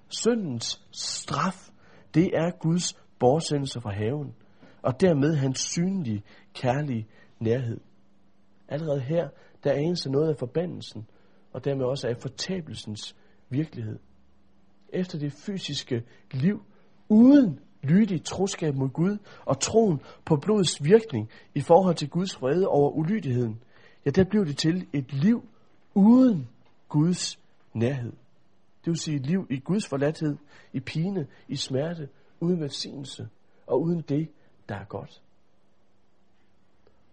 Syndens straf, det er Guds bortsendelse fra haven, og dermed hans synlige, kærlige nærhed. Allerede her, der er eneste noget af forbandelsen, og dermed også af fortabelsens virkelighed. Efter det fysiske liv, uden lydig troskab mod Gud og troen på blodets virkning i forhold til Guds vrede over ulydigheden, ja, der blev det til et liv uden Guds nærhed. Det vil sige et liv i Guds forladthed, i pine, i smerte, uden velsignelse og uden det, der er godt.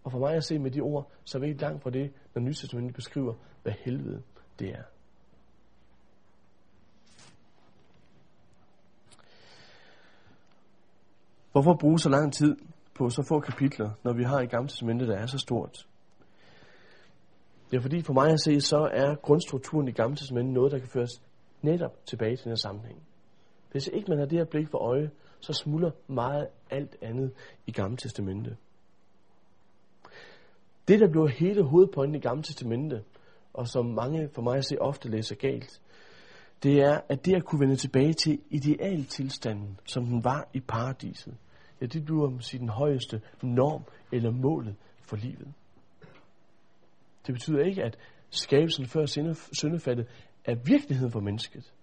Og for mig at se med de ord, så er vi ikke langt fra det, når Nytestamentet beskriver, hvad helvede det er. Hvorfor bruge så lang tid på så få kapitler, når vi har i Gamle Testamentet, der er så stort? Det er fordi for mig at se, så er grundstrukturen i Gamle Testamentet noget, der kan føres netop tilbage til den her sammenhæng. Hvis ikke man har det her blik for øje, så smuldrer meget alt andet i Gamle Testamentet. Det, der bliver hele hovedpointen i Gamle Testamentet, og som mange for mig at se ofte læser galt, det er, at det at kunne vende tilbage til idealtilstanden, som den var i paradiset, ja, det bliver sige, den højeste norm eller målet for livet. Det betyder ikke, at skabelsen før syndefaldet er virkeligheden for mennesket.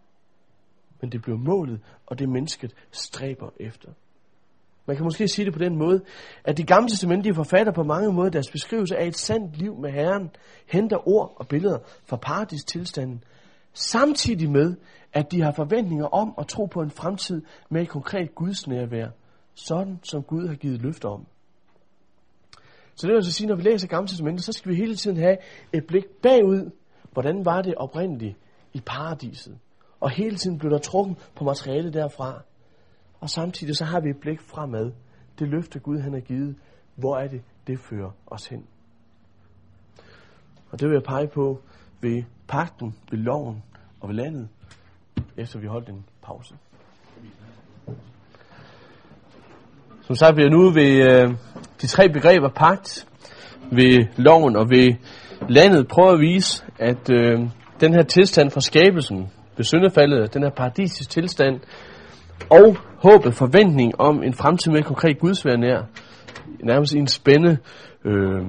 Men det bliver målet, og det mennesket stræber efter. Man kan måske sige det på den måde, at de gamle testamentlige forfatter på mange måder deres beskrivelse af et sandt liv med Herren henter ord og billeder fra paradistilstanden, samtidig med, at de har forventninger om at tro på en fremtid med et konkret Guds nærvær, sådan som Gud har givet løfter om. Så det vil altså sige, når vi læser Gamle Testamentet, så skal vi hele tiden have et blik bagud. Hvordan var det oprindeligt i paradiset? Og hele tiden blev der trukket på materialet derfra. Og samtidig så har vi et blik fremad. Det løfte Gud han har givet. Hvor er det, det fører os hen? Og det vil jeg pege på ved pakten, ved loven og ved landet, efter vi holdt en pause. Som sagt, vi er nu ved øh, de tre begreber pagt, ved loven og ved landet prøver at vise, at øh, den her tilstand fra skabelsen, ved syndefaldet, den her paradisisk tilstand, og håbet, forventning om en fremtid med konkret gudsvær nær, nærmest i en spænde, øh,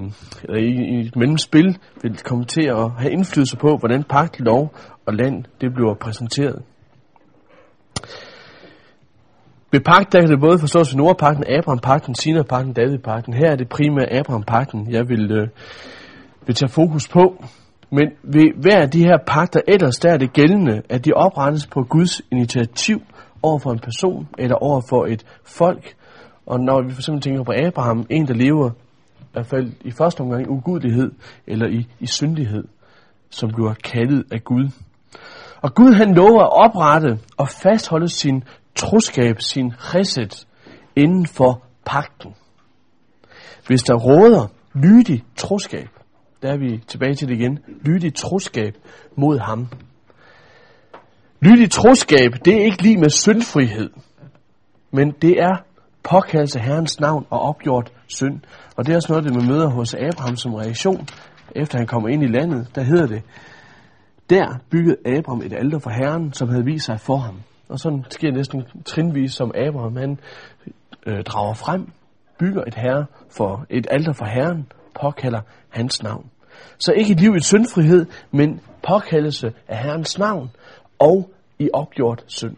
eller i, i et mellemspil, vil komme til at have indflydelse på, hvordan pagt, lov og land, det bliver præsenteret. Ved pagt, der kan det både forstås ved Nordpakten, Abraham-pakten, Sinai-pakten, David-pakten. Her er det primært Abraham-pakten, jeg vil, øh, vil tage fokus på. Men ved hver af de her pakter ellers, der er det gældende, at de oprettes på Guds initiativ over for en person eller over for et folk. Og når vi for eksempel tænker på Abraham, en der lever i hvert fald i første omgang i ugudelighed eller i, i syndighed, som bliver kaldet af Gud. Og Gud han lover at oprette og fastholde sin troskab, sin chesed, inden for pakten. Hvis der råder lydig troskab, der er vi tilbage til det igen, lydig troskab mod ham. Lydig troskab, det er ikke lige med syndfrihed, men det er påkaldelse af Herrens navn og opgjort synd. Og det er også noget, det man møder hos Abraham som reaktion, efter han kommer ind i landet. Der hedder det, der byggede Abraham et alter for Herren, som havde vist sig for ham. Og sådan sker det næsten trinvis, som Abraham han, øh, drager frem, bygger et herre for et alter for Herren, påkalder hans navn. Så ikke et liv i syndfrihed, men påkaldelse af Herrens navn og i opgjort synd.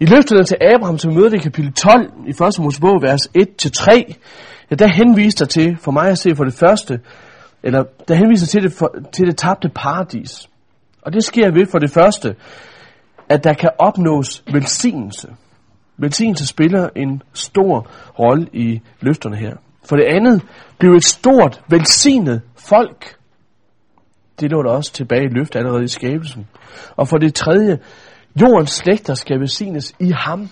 I løfterne til Abraham, som møder i kapitel 12 i 1. Mosebog, vers 1-3, ja, der henviser der til, for mig at se for det første, eller der henviser til det, for, til det tabte paradis. Og det sker ved for det første, at der kan opnås velsignelse. Velsignelse spiller en stor rolle i løfterne her. For det andet blev et stort, velsignet folk. Det lå der også tilbage i løftet allerede i skabelsen. Og for det tredje, jordens slægter skal velsignes i ham.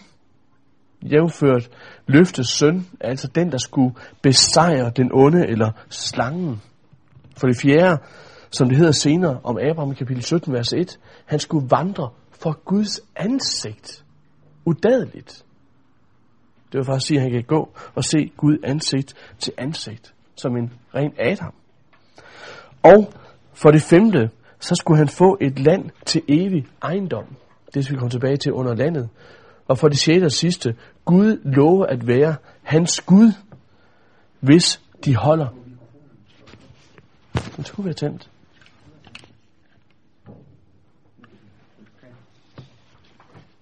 Jævført løftes søn, altså den, der skulle besejre den onde eller slangen. For det fjerde, som det hedder senere om Abraham i kapitel 17, vers 1, han skulle vandre for Guds ansigt. Udadeligt. Det vil faktisk sige, at han kan gå og se Gud ansigt til ansigt, som en ren Adam. Og for det femte, så skulle han få et land til evig ejendom. Det skal vi komme tilbage til under landet. Og for det sjette og sidste, Gud lover at være hans Gud, hvis de holder. Den skulle være tændt.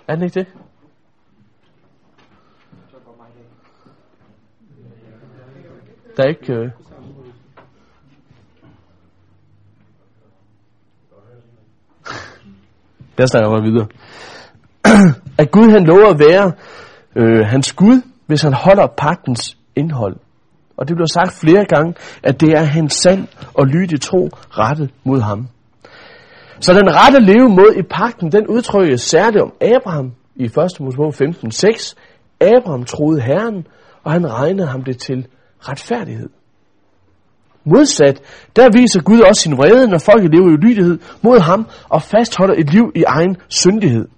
Er den ikke det? Der er ikke... Øh... Jeg snakker bare videre. [CLEARS THROAT] at Gud han lover at være øh, hans Gud, hvis han holder pagtens indhold. Og det bliver sagt flere gange, at det er hans sand og lydig tro rettet mod ham. Så den rette levemåde i pakten, den udtrykkes særligt om Abraham i 1. Mosebog 15:6. Abraham troede Herren, og han regnede ham det til retfærdighed. Modsat, der viser Gud også sin vrede, når folk lever i lydighed mod ham og fastholder et liv i egen syndighed.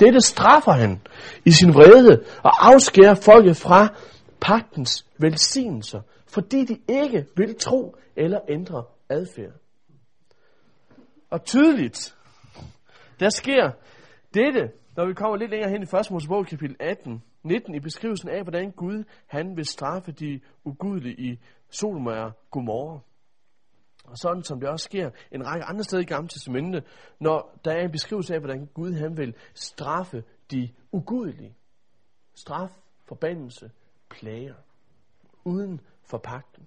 Dette straffer han i sin vrede og afskærer folket fra pagtens velsignelser, fordi de ikke vil tro eller ændre adfærd. Og tydeligt, der sker dette, når vi kommer lidt længere hen i 1. Mosebog kapitel 18, 19 i beskrivelsen af, hvordan Gud han vil straffe de ugudelige i Sodom og Gomorra. Og sådan som det også sker en række andre steder i Gamle Testamentet, når der er en beskrivelse af, hvordan Gud han vil straffe de ugudelige. Straf, forbandelse, plager. Uden for pagten.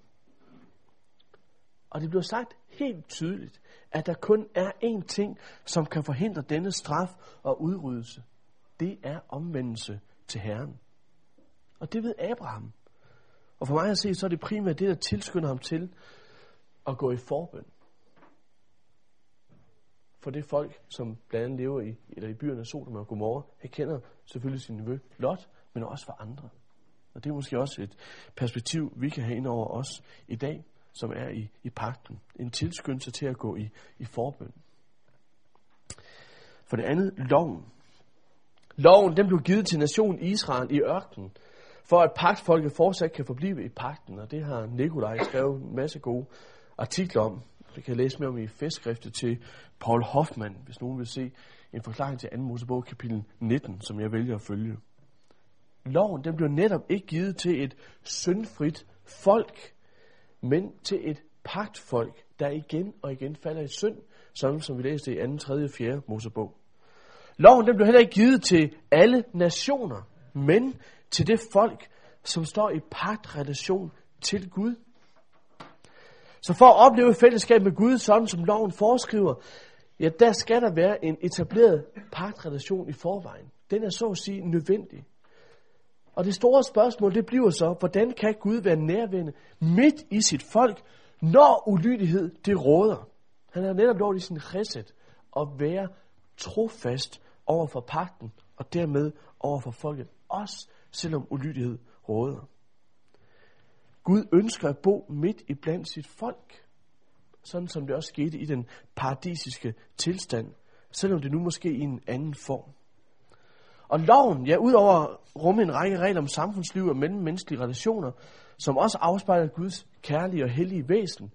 Og det bliver sagt helt tydeligt, at der kun er én ting, som kan forhindre denne straf og udryddelse. Det er omvendelse til Herren. Og det ved Abraham. Og for mig at se, så er det primært det, der tilskynder ham til at gå i forbøn. For det folk, som blandt andet lever i, eller i byerne Sodom og Gomorra, han kender selvfølgelig sin nevø Lot, men også for andre. Og det er måske også et perspektiv, vi kan have ind over os i dag, som er i, i pakten. En tilskyndelse til at gå i, i forbøn. For det andet, loven. Loven den blev givet til nationen Israel i ørkenen for at pagtfolket fortsat kan forblive i pagten, og det har Nikolaj skrevet en masse gode artikler om. Det kan jeg læse mere om i festskriftet til Paul Hoffmann, hvis nogen vil se en forklaring til 2. Mosebog kapitel 19, som jeg vælger at følge. Loven den blev netop ikke givet til et syndfrit folk, men til et pagtfolk, der igen og igen falder i synd, sådan som vi læste i 2., 3. 4. Mosebog. Loven den blev heller ikke givet til alle nationer, men til det folk, som står i pagtrelation til Gud. Så for at opleve fællesskab med Gud, sådan som loven foreskriver, ja, der skal der være en etableret pagtrelation i forvejen. Den er så at sige nødvendig. Og det store spørgsmål, det bliver så, hvordan kan Gud være nærværende midt i sit folk, når ulydighed det råder? Han har netop lovet i sin reset at være trofast over for pagten, og dermed over for folket, også selvom ulydighed råder. Gud ønsker at bo midt i blandt sit folk, sådan som det også skete i den paradisiske tilstand, selvom det nu måske i en anden form. Og loven, ja, udover rumme en række regler om samfundsliv og mellemmenneskelige relationer, som også afspejler Guds kærlige og hellige væsen,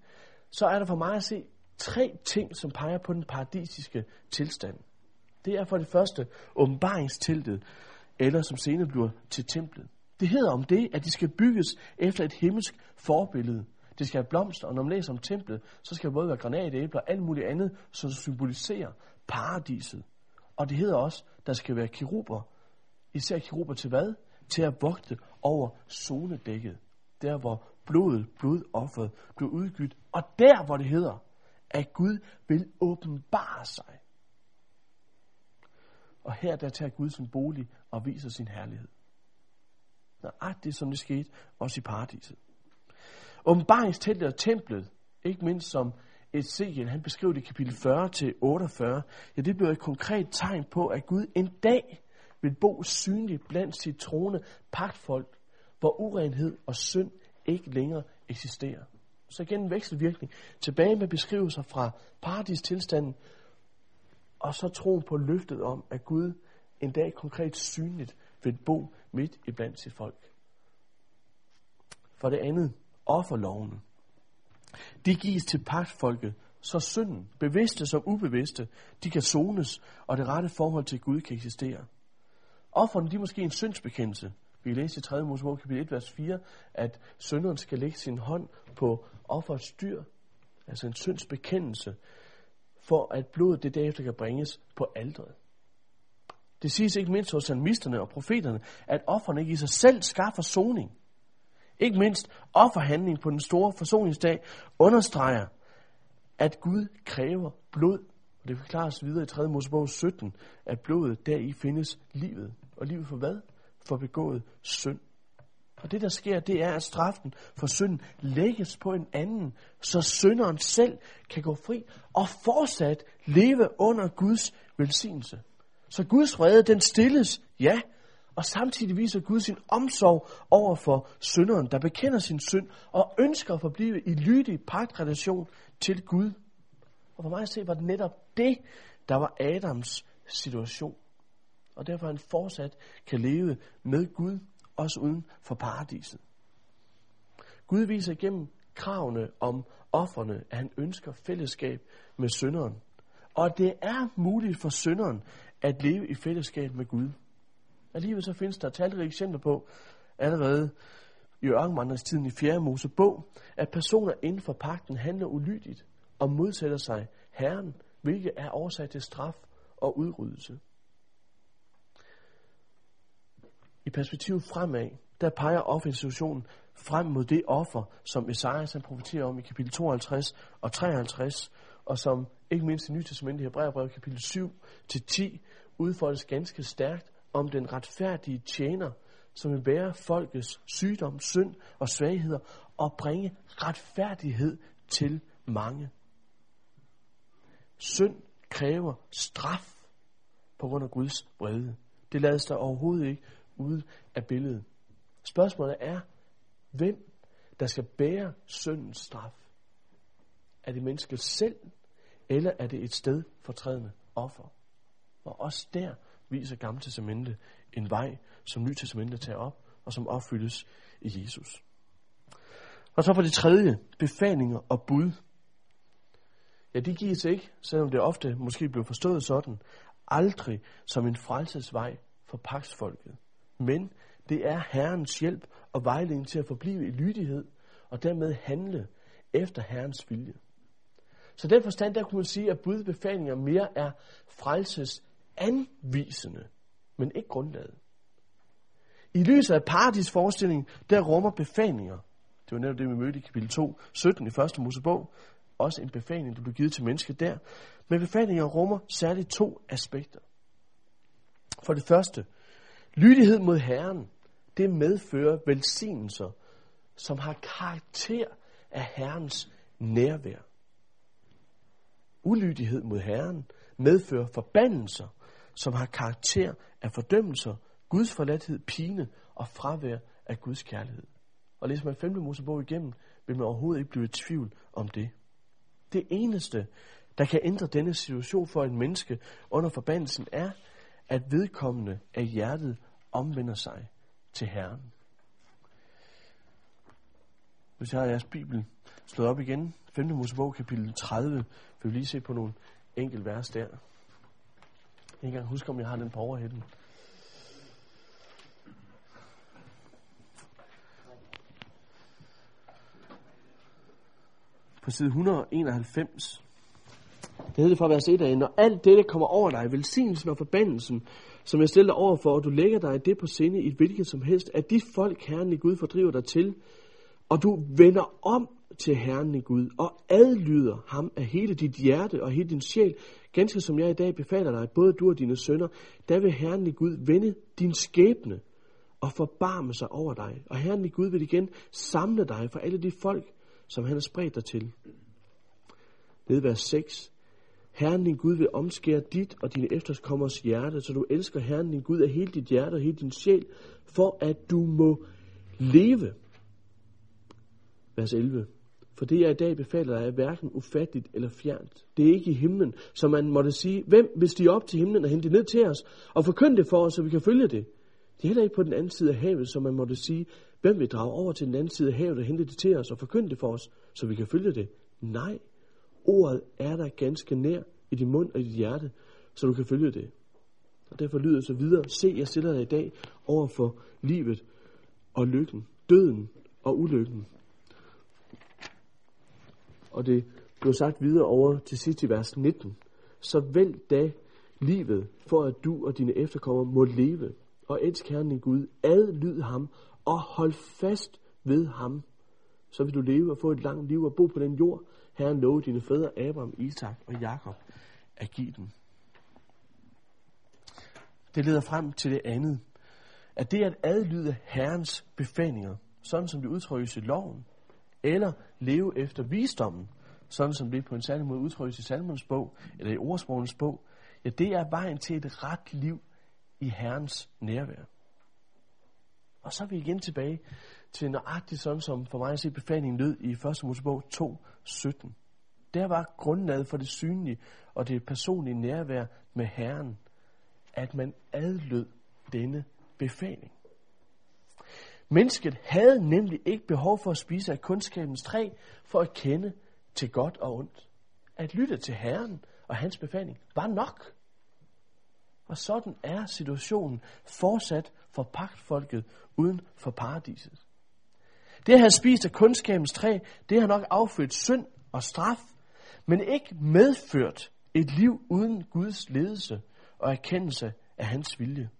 så er der for mig at se tre ting, som peger på den paradisiske tilstand. Det er for det første åbenbaringsteltet, eller som senere bliver til templet. Det hedder om det, at de skal bygges efter et himmelsk forbillede. Det skal have blomster, og når man læser om templet, så skal det både være granatæbler og alt muligt andet, som symboliserer paradiset. Og det hedder også, der skal være kiruber. Især kiruber til hvad? Til at vogte over zonedækket. Der, hvor blodet, blodofferet, blev udgydt. Og der, hvor det hedder, at Gud vil åbenbare sig. Og her der tager Gud sin bolig og viser sin herlighed. Nøjagtigt som det skete også i paradiset. Åbenbaringsteltet og templet, ikke mindst som Ezekiel, han beskriver det i kapitel 40 til 48, ja, det bliver et konkret tegn på, at Gud en dag vil bo synligt blandt sit trone pagtfolk, hvor urenhed og synd ikke længere eksisterer. Så igen en vekselvirkning. Tilbage med beskrivelser fra paradistilstanden, og så troen på løftet om, at Gud en dag konkret synligt vil bo midt i blandt sit folk. For det andet, offerlovene. De gives til pagtfolket, så synden, bevidste som ubevidste, de kan zones, og det rette forhold til Gud kan eksistere. Offerne, de er måske en syndsbekendelse. Vi læser i 3. Mosebog kapitel 1, vers 4, at synderen skal lægge sin hånd på offerets dyr, altså en syndsbekendelse, for at blodet det derefter kan bringes på aldret. Det siges ikke mindst hos salmisterne og profeterne, at offerne ikke i sig selv skaffer soning. Ikke mindst offerhandling på den store forsoningsdag understreger, at Gud kræver blod. Og det forklares videre i 3. Mosebog 17, at blodet deri findes livet. Og livet for hvad? For begået synd. Og det der sker, det er, at straffen for synden lægges på en anden, så synderen selv kan gå fri og fortsat leve under Guds velsignelse. Så Guds vrede, den stilles, ja, og samtidig viser Gud sin omsorg over for synderen, der bekender sin synd og ønsker at forblive i lydig pagtrelation til Gud. Og for mig at se, var det netop det, der var Adams situation. Og derfor han fortsat kan leve med Gud, også uden for paradiset. Gud viser igennem kravene om offerne, at han ønsker fællesskab med synderen. Og det er muligt for synderen at leve i fællesskab med Gud. Alligevel så findes der talrige eksempler på, allerede i ørkenvandringstiden i 4. Mosebog, at personer inden for pakten handler ulydigt og modsætter sig Herren, hvilket er årsag til straf og udryddelse. I perspektivet fremad, der peger offerinstitutionen frem mod det offer, som Esajas han profeterer om i kapitel 52 og 53, og som ikke mindst i Nye Testament i Hebræerbrevet kapitel 7 til 10 udfoldes ganske stærkt om den retfærdige tjener, som vil bære folkets sygdom, synd og svagheder og bringe retfærdighed til mange. Synd kræver straf på grund af Guds vrede. Det lades der overhovedet ikke ud af billedet. Spørgsmålet er, hvem der skal bære syndens straf? Er det mennesket selv, eller er det et sted fortrædende offer? Og også der viser Gamle Testamente en vej, som Nye Testamente tager op og som opfyldes i Jesus. Og så for det tredje, befalinger og bud. Ja, de gives ikke, selvom det ofte måske bliver forstået sådan, aldrig som en frelsesvej for paksfolket. Men det er Herrens hjælp og vejledning til at forblive i lydighed og dermed handle efter Herrens vilje. Så den forstand, der kunne man sige, at budbefalinger mere er frelses anvisende, men ikke grundlaget. I lyset af paradis forestilling, der rummer befalinger. Det var netop det, vi mødte i kapitel 2, 17 i første Mosebog. Også en befaling, der blev givet til mennesket der. Men befalinger rummer særligt to aspekter. For det første, lydighed mod Herren, det medfører velsignelser, som har karakter af Herrens nærvær. Ulydighed mod Herren medfører forbandelser, som har karakter af fordømmelser, Guds forladthed, pine og fravær af Guds kærlighed. Og læser man 5. Mosebog igennem, vil man overhovedet ikke blive i tvivl om det. Det eneste, der kan ændre denne situation for en menneske under forbandelsen, er, at vedkommende af hjertet omvender sig til Herren. Hvis jeg har jeres bibel slået op igen, 5. Mosebog kapitel 30, vil vi lige se på nogle enkelte vers der. Jeg kan ikke engang huske, om jeg har den på overhætten. På side 191. Det hedder fra vers 1 af, når alt dette kommer over dig, velsignelsen og forbandelsen, som jeg stiller dig over for, og du lægger dig det på sinde i hvilket som helst, at de folk, Herren i Gud, fordriver dig til, og du vender om til Herren i Gud, og adlyder ham af hele dit hjerte og hele din sjæl, ganske som jeg i dag befaler dig, både du og dine sønner, der vil Herren i Gud vende din skæbne og forbarme sig over dig. Og Herren i Gud vil igen samle dig for alle de folk, som han har spredt dig til. Ned vers 6. Herren din Gud vil omskære dit og dine efterkommers hjerte, så du elsker Herren din Gud af hele dit hjerte og hele din sjæl, for at du må leve. Vers 11. For det jeg i dag befaler dig er hverken ufatteligt eller fjernt. Det er ikke i himlen, som man måtte sige, hvem vil stige op til himlen og hente det ned til os, og forkynde det for os, så vi kan følge det. Det er heller ikke på den anden side af havet, som man måtte sige, hvem vil drage over til den anden side af havet og hente det til os og forkynde det for os, så vi kan følge det. Nej, ordet er der ganske nær i din mund og i dit hjerte, så du kan følge det. Og derfor lyder det så videre, se, jeg stiller dig i dag over for livet og lykken, døden og ulykken. Og det blev sagt videre over til sidst i vers 19. Så vælg da livet, for at du og dine efterkommere må leve, og elsk Herren din Gud, adlyd ham, og hold fast ved ham. Så vil du leve og få et langt liv og bo på den jord, Herren lovede dine fædre Abraham, Isak og Jakob at give dem. Det leder frem til det andet, at det at adlyde Herrens befalinger, sådan som det udtrykkes i loven, eller leve efter visdommen, sådan som det på en særlig måde udtrykkes i Salmons bog, eller i ordsprogens bog, ja, det er vejen til et ret liv i Herrens nærvær. Og så er vi igen tilbage til nøjagtigt sådan, som for mig at se befalingen lød i 1. Mosebog 2.17. Der var grundlaget for det synlige og det personlige nærvær med Herren, at man adlød denne befaling. Mennesket havde nemlig ikke behov for at spise af kundskabens træ for at kende til godt og ondt. At lytte til Herren og hans befaling var nok. Og sådan er situationen fortsat for pagtfolket uden for paradiset. Det at have spist af kundskabens træ, det har nok affødt synd og straf, men ikke medført et liv uden Guds ledelse og erkendelse af hans vilje.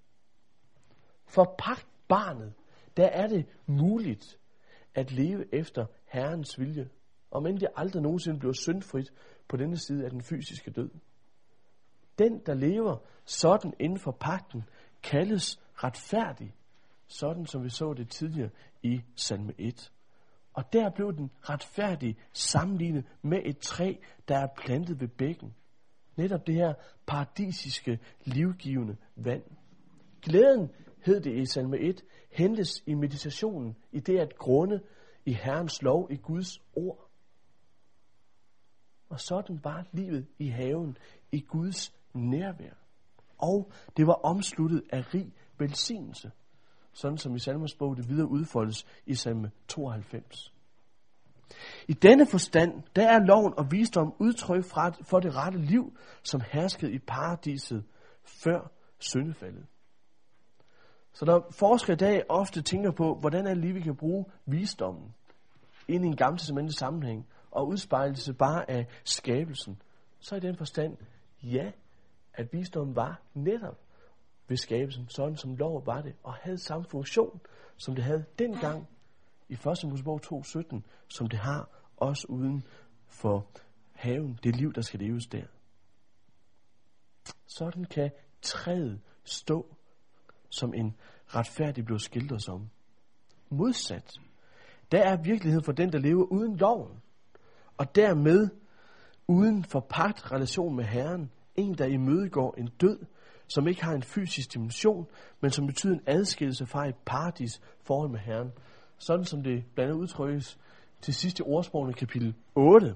For pagtbarnet, der er det muligt at leve efter Herrens vilje, om end det aldrig nogensinde bliver syndfrit på denne side af den fysiske død. Den, der lever sådan inden for pagten, kaldes retfærdig, sådan som vi så det tidligere i salme 1. Og der blev den retfærdige sammenlignet med et træ, der er plantet ved bækken. Netop det her paradisiske, livgivende vand. Glæden, hed det i salme 1, hentes i meditationen, i det at grunde i Herrens lov, i Guds ord. Og sådan var livet i haven, i Guds nærvær. Og det var omsluttet af rig velsignelse. sådan som i salmers bog det videre udfoldes i salme 92. I denne forstand, der er loven og visdom udtryk for det rette liv, som herskede i paradiset før syndefaldet. Så når forskere i dag ofte tænker på, hvordan er det lige, vi kan bruge visdommen ind i en gammel sammenhæng, og udspejlelse bare af skabelsen, så i den forstand, ja, at visdommen var netop ved skabelsen, sådan som lov var det, og havde samme funktion, som det havde dengang i 1. Mosebog 2.17, som det har også uden for haven, det liv, der skal leves der. Sådan kan træet stå, som en retfærdig blev skildret som. Modsat, der er virkeligheden for den, der lever uden loven, og dermed uden for pagt relation med Herren, en, der imødegår en død, som ikke har en fysisk dimension, men som betyder en adskillelse fra et paradis forhold med Herren. Sådan som det blandt andet udtrykkes til sidste ordsprog i kapitel 8.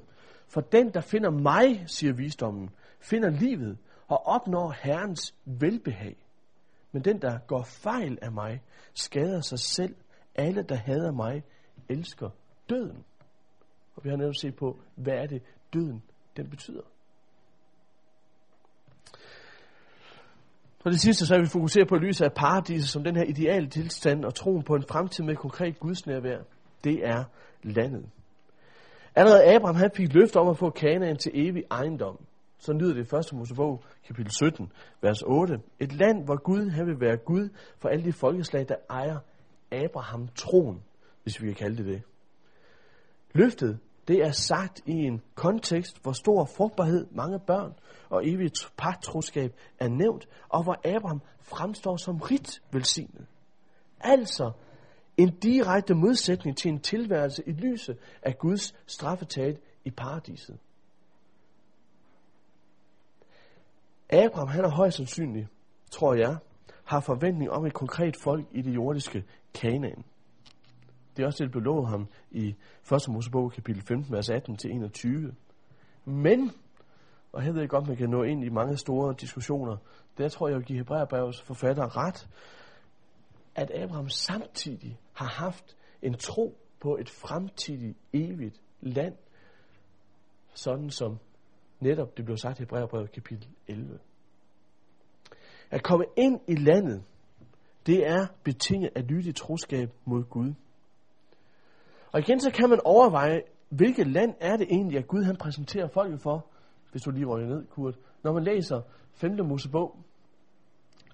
For den, der finder mig, siger visdommen, finder livet og opnår Herrens velbehag. Men den, der går fejl af mig, skader sig selv. Alle, der hader mig, elsker døden. Og vi har netop set på, hvad er det, døden den betyder. Og det sidste, så er vi fokuseret på lyset af paradiset som den her ideale tilstand og troen på en fremtid med konkret Guds nærvær. Det er landet. Allerede Abraham han fik løft om at få Kanaan til evig ejendom. Så lyder det i 1. Mosebog, kapitel 17, vers 8. Et land, hvor Gud han vil være Gud for alle de folkeslag, der ejer Abraham troen, hvis vi kan kalde det det. Løftet, det er sagt i en kontekst, hvor stor frugtbarhed, mange børn og evigt partroskab er nævnt, og hvor Abraham fremstår som rigt velsignet. Altså en direkte modsætning til en tilværelse i lyset af Guds straffetaget i paradiset. Abraham, han er højst sandsynlig, tror jeg, har forventning om et konkret folk i det jordiske Kanaan. Det er også det, der blev ham i 1. Mosebog kapitel 15, vers 18-21. Men, og her ved jeg godt, man kan nå ind i mange store diskussioner, der tror jeg, at give Hebræerbrevets forfatter ret, at Abraham samtidig har haft en tro på et fremtidigt evigt land, sådan som netop det blev sagt i Hebræerbrevet kapitel 11. At komme ind i landet, det er betinget af lydig troskab mod Gud. Og igen så kan man overveje, hvilket land er det egentlig, at Gud han præsenterer folket for, hvis du lige rykker ned, Kurt. Når man læser 5. Mosebog,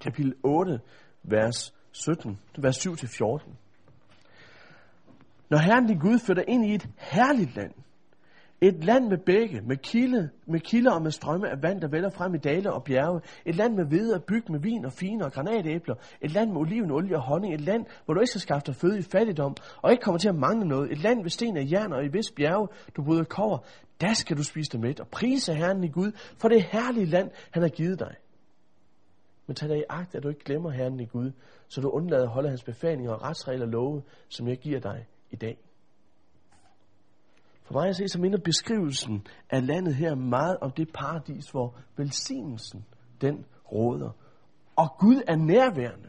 kapitel 8, vers 17, vers 7-14. Når Herren din Gud flytter ind i et herligt land, et land med bække, med, kilde, med kilder og med strømme af vand, der vælger frem i dale og bjerge. Et land med hvede og byg med vin og fine og granatæbler. Et land med oliven, olie og honning. Et land, hvor du ikke skal skaffe dig føde i fattigdom, og ikke kommer til at mangle noget. Et land ved sten af jern og i vis bjerge, du bryder kover. Der skal du spise dig med og prise Herren i Gud, for det herlige land, han har givet dig. Men tag dig i agt, at du ikke glemmer Herren i Gud, så du undlader at holde hans befalinger og retsregler love, som jeg giver dig i dag. For mig at se, så minder beskrivelsen af landet her meget om det paradis, hvor velsignelsen, den råder. Og Gud er nærværende.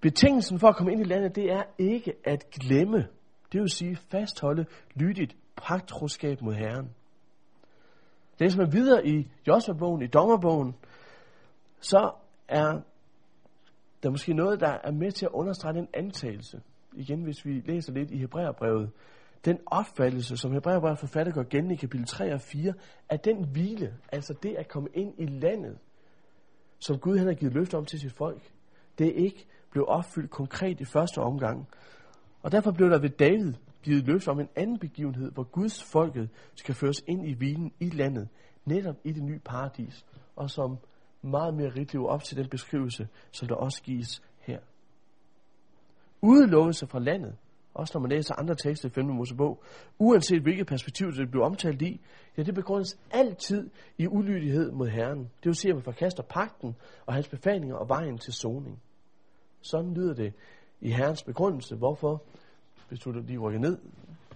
Betingelsen for at komme ind i landet, det er ikke at glemme, det vil sige fastholde lydigt pagtroskab mod Herren. Læser man videre i Josua-bogen, i Dommerbogen, så er der måske noget, der er med til at understrege den antagelse. Igen, hvis vi læser lidt i Hebræerbrevet, den opfattelse, som Hebræerbrevet forfatter går igen i kapitel 3 og 4, at den hvile, altså det at komme ind i landet, som Gud han har givet løfte om til sit folk, det er ikke blev opfyldt konkret i første omgang. Og derfor blev der ved David givet løfte om en anden begivenhed, hvor Guds folket skal føres ind i hvilen i landet, netop i det nye paradis, og som meget mere rigt lever op til den beskrivelse, som der også gives her. Udelukkelse fra landet også når man læser andre tekster i 5. Mosebog, uanset hvilket perspektiv det bliver omtalt i, ja, det begrundes altid i ulydighed mod Herren. Det vil sige, at man forkaster pakten og hans befalinger og vejen til soning. Sådan lyder det i Herrens begrundelse. Hvorfor? Hvis du lige rykker ned,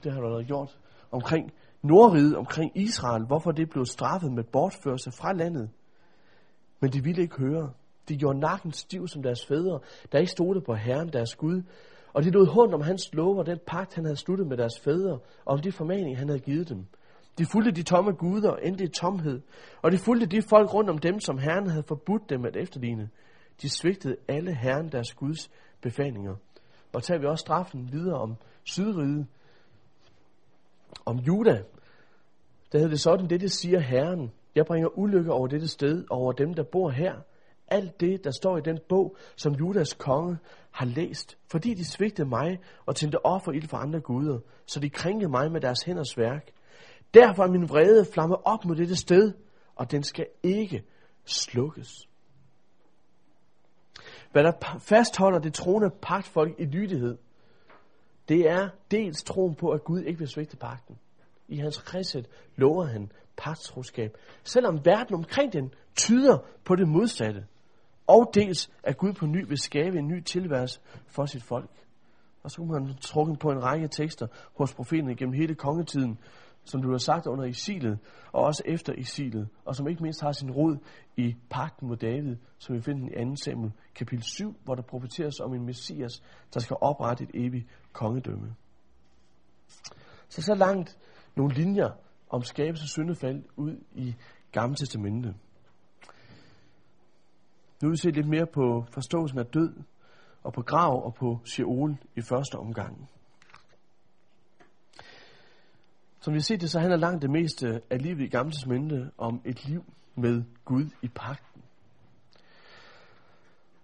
det har du allerede gjort, omkring Nordriget, omkring Israel, hvorfor det blev straffet med bortførelse fra landet. Men de ville ikke høre. De gjorde nakken stiv som deres fædre, der ikke stod på Herren deres Gud. Og de lod hånd om hans lov og den pagt, han havde sluttet med deres fædre, og om de formaninger, han havde givet dem. De fulgte de tomme guder og endte i tomhed, og de fulgte de folk rundt om dem, som Herren havde forbudt dem at efterligne. De svigtede alle Herren deres Guds befalinger. Og tager vi også straffen videre om Sydriget, om Juda, der hedder det sådan, det, det siger Herren. Jeg bringer ulykke over dette sted, over dem, der bor her. Alt det, der står i den bog, som Judas konge har læst, fordi de svigtede mig og tændte offer ild for andre guder, så de krænkede mig med deres hænders værk. Derfor er min vrede flamme op mod dette sted, og den skal ikke slukkes. Hvad der fastholder det troende pagtfolk i lydighed, det er dels troen på, at Gud ikke vil svigte pagten. I hans kristet lover han pagtstroskab, selvom verden omkring den tyder på det modsatte. Og dels at Gud på ny vil skabe en ny tilværelse for sit folk. Og så kunne man trukke på en række tekster hos profeterne gennem hele kongetiden, som du har sagt under isilet, og også efter isilet, og som ikke mindst har sin rod i pakten mod David, som vi finder i 2. Samuel kapitel 7, hvor der profeteres om en messias, der skal oprette et evigt kongedømme. Så så langt nogle linjer om skabelse og syndefald ud i Gamle Testamentet. Nu vil vi se lidt mere på forståelsen af død, og på grav og på Sheol i første omgang. Som vi ser det, så handler langt det meste af livet i Gamle Testamente om et liv med Gud i pagten.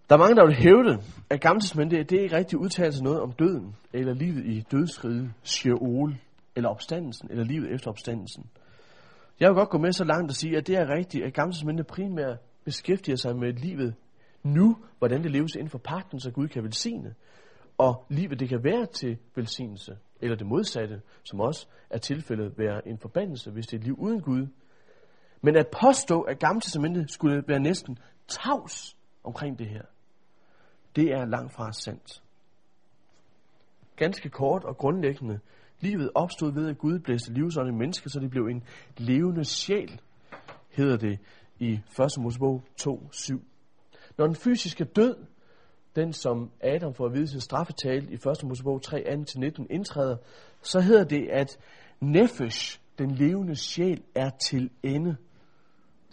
Der er mange, der vil hævde, at Gamle Testamente det er ikke rigtig udtalelse noget om døden, eller livet i dødsriget, Sheol, eller opstandelsen, eller livet efter opstandelsen. Jeg vil godt gå med så langt og sige, at det er rigtigt, at Gamle Testamente primært beskæftiger sig med livet nu, hvordan det leves inden for pagten, så Gud kan velsigne, og livet det kan være til velsignelse, eller det modsatte, som også er tilfældet, være en forbandelse, hvis det er et liv uden Gud. Men at påstå, at Gamle Testamentet skulle være næsten tavs omkring det her, det er langt fra sandt. Ganske kort og grundlæggende, livet opstod ved, at Gud blæste livsånd i mennesker, så det blev en levende sjæl, hedder det i 1. Mosebog 2.7. Når den fysiske død, den som Adam får at vide sin straffetale i 1. Mosebog 3.18-19 indtræder, så hedder det, at nefesh, den levende sjæl, er til ende.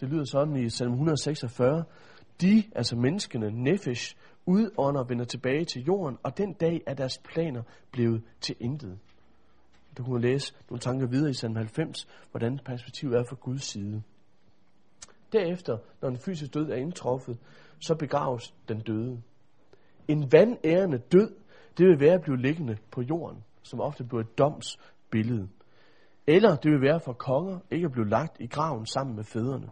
Det lyder sådan i salm 146. De, altså menneskene, nefesh, udånder vender tilbage til jorden, og den dag er deres planer blevet til intet. Du kunne læse nogle tanker videre i salm 90, hvordan perspektivet er fra Guds side. Derefter, når en fysisk død er indtruffet, så begraves den døde. En vandærende død, det vil være at blive liggende på jorden, som ofte bliver et domsbillede. Eller det vil være for konger ikke at blive lagt i graven sammen med fædrene.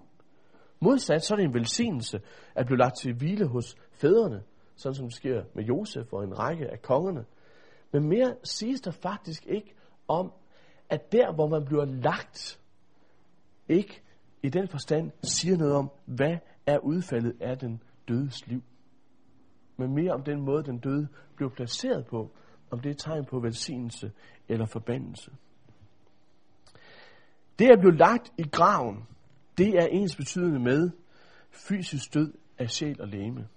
Modsat så er det en velsignelse at blive lagt til hvile hos fædrene, sådan som det sker med Josef og en række af kongerne. Men mere siges der faktisk ikke om, at der hvor man bliver lagt, ikke i den forstand siger noget om, hvad er udfaldet af den dødes liv. Men mere om den måde, den døde blev placeret på, om det er tegn på velsignelse eller forbandelse. Det at blive lagt i graven, det er ens betydende med fysisk død af sjæl og læme.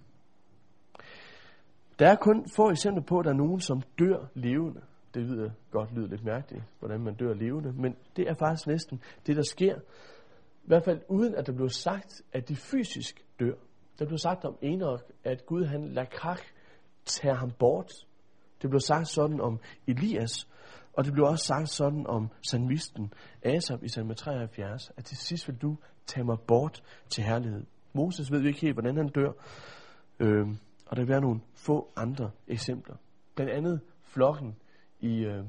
Der er kun få eksempler på, at der er nogen, som dør levende. Det lyder godt lyder lidt mærkeligt, hvordan man dør levende, men det er faktisk næsten det, der sker. I hvert fald uden at der blev sagt, at de fysisk dør. Der blev sagt om Enoch, at Gud han lakrak tager ham bort. Det blev sagt sådan om Elias, og det blev også sagt sådan om salmisten Asaf i salme 73, at til sidst vil du tage mig bort til herlighed. Moses ved vi ikke helt, hvordan han dør, øh, og der vil være nogle få andre eksempler. Blandt andet flokken i øh,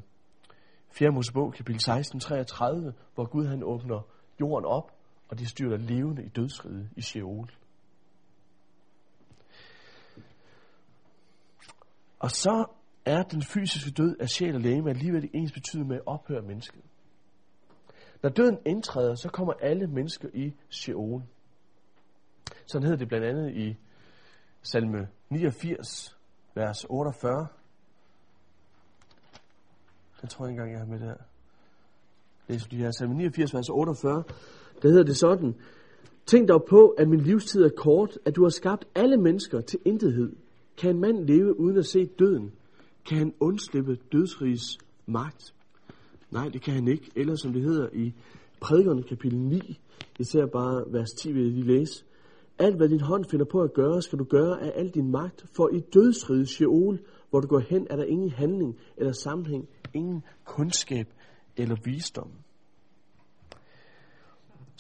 4. Mosebog, kapitel 16, 33, hvor Gud han åbner jorden op, og de styrter levende i dødsriget i Sheol. Og så er den fysiske død af sjæl og læge alligevel ens betydet med at ophøre mennesket. Når døden indtræder, så kommer alle mennesker i Sheol. Sådan hedder det blandt andet i salme 89, vers 48. Den tror jeg ikke engang, jeg har med der. Læser du her salme 89, vers 48. Der hedder det sådan. Tænk dog på, at min livstid er kort, at du har skabt alle mennesker til intethed. Kan en mand leve uden at se døden? Kan han undslippe dødsrigs magt? Nej, det kan han ikke. Eller som det hedder i prædikerne kapitel 9, især bare vers 10 vil jeg lige læse. Alt hvad din hånd finder på at gøre, skal du gøre af al din magt, for i dødsrigets Sheol, hvor du går hen, er der ingen handling eller sammenhæng, ingen kundskab eller visdom.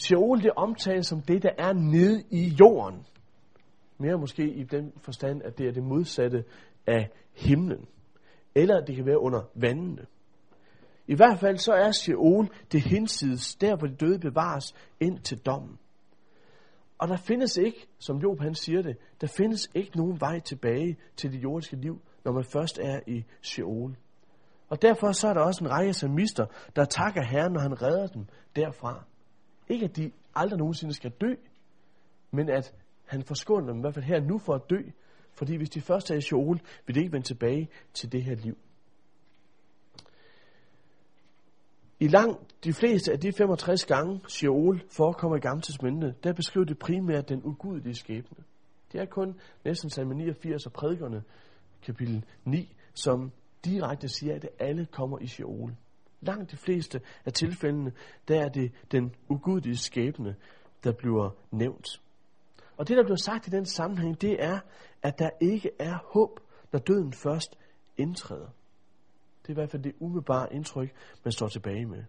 Sheol det omtales som det, der er nede i jorden. Mere måske i den forstand, at det er det modsatte af himlen. Eller det kan være under vandene. I hvert fald så er Sheol det hinsides, der hvor de døde bevares ind til dommen. Og der findes ikke, som Job han siger det, der findes ikke nogen vej tilbage til det jordiske liv, når man først er i Sheol. Og derfor så er der også en række samister, der takker Herren, når han redder dem derfra. Ikke at de aldrig nogensinde skal dø, men at han forskåner dem i hvert fald her nu for at dø, fordi hvis de først er i Sheol, vil de ikke vende tilbage til det her liv. I langt de fleste af de 65 gange, Sheol forekommer i Gamle Testamentet, der beskriver det primært den ugudelige skæbne. Det er kun næsten salme 89 og prædikerne, kapitel 9, som direkte siger, at alle kommer i Sheol. Langt de fleste af tilfældene, der er det den ugudelige skæbne, der bliver nævnt. Og det, der bliver sagt i den sammenhæng, det er, at der ikke er håb, når døden først indtræder. Det er i hvert fald det umiddelbare indtryk, man står tilbage med.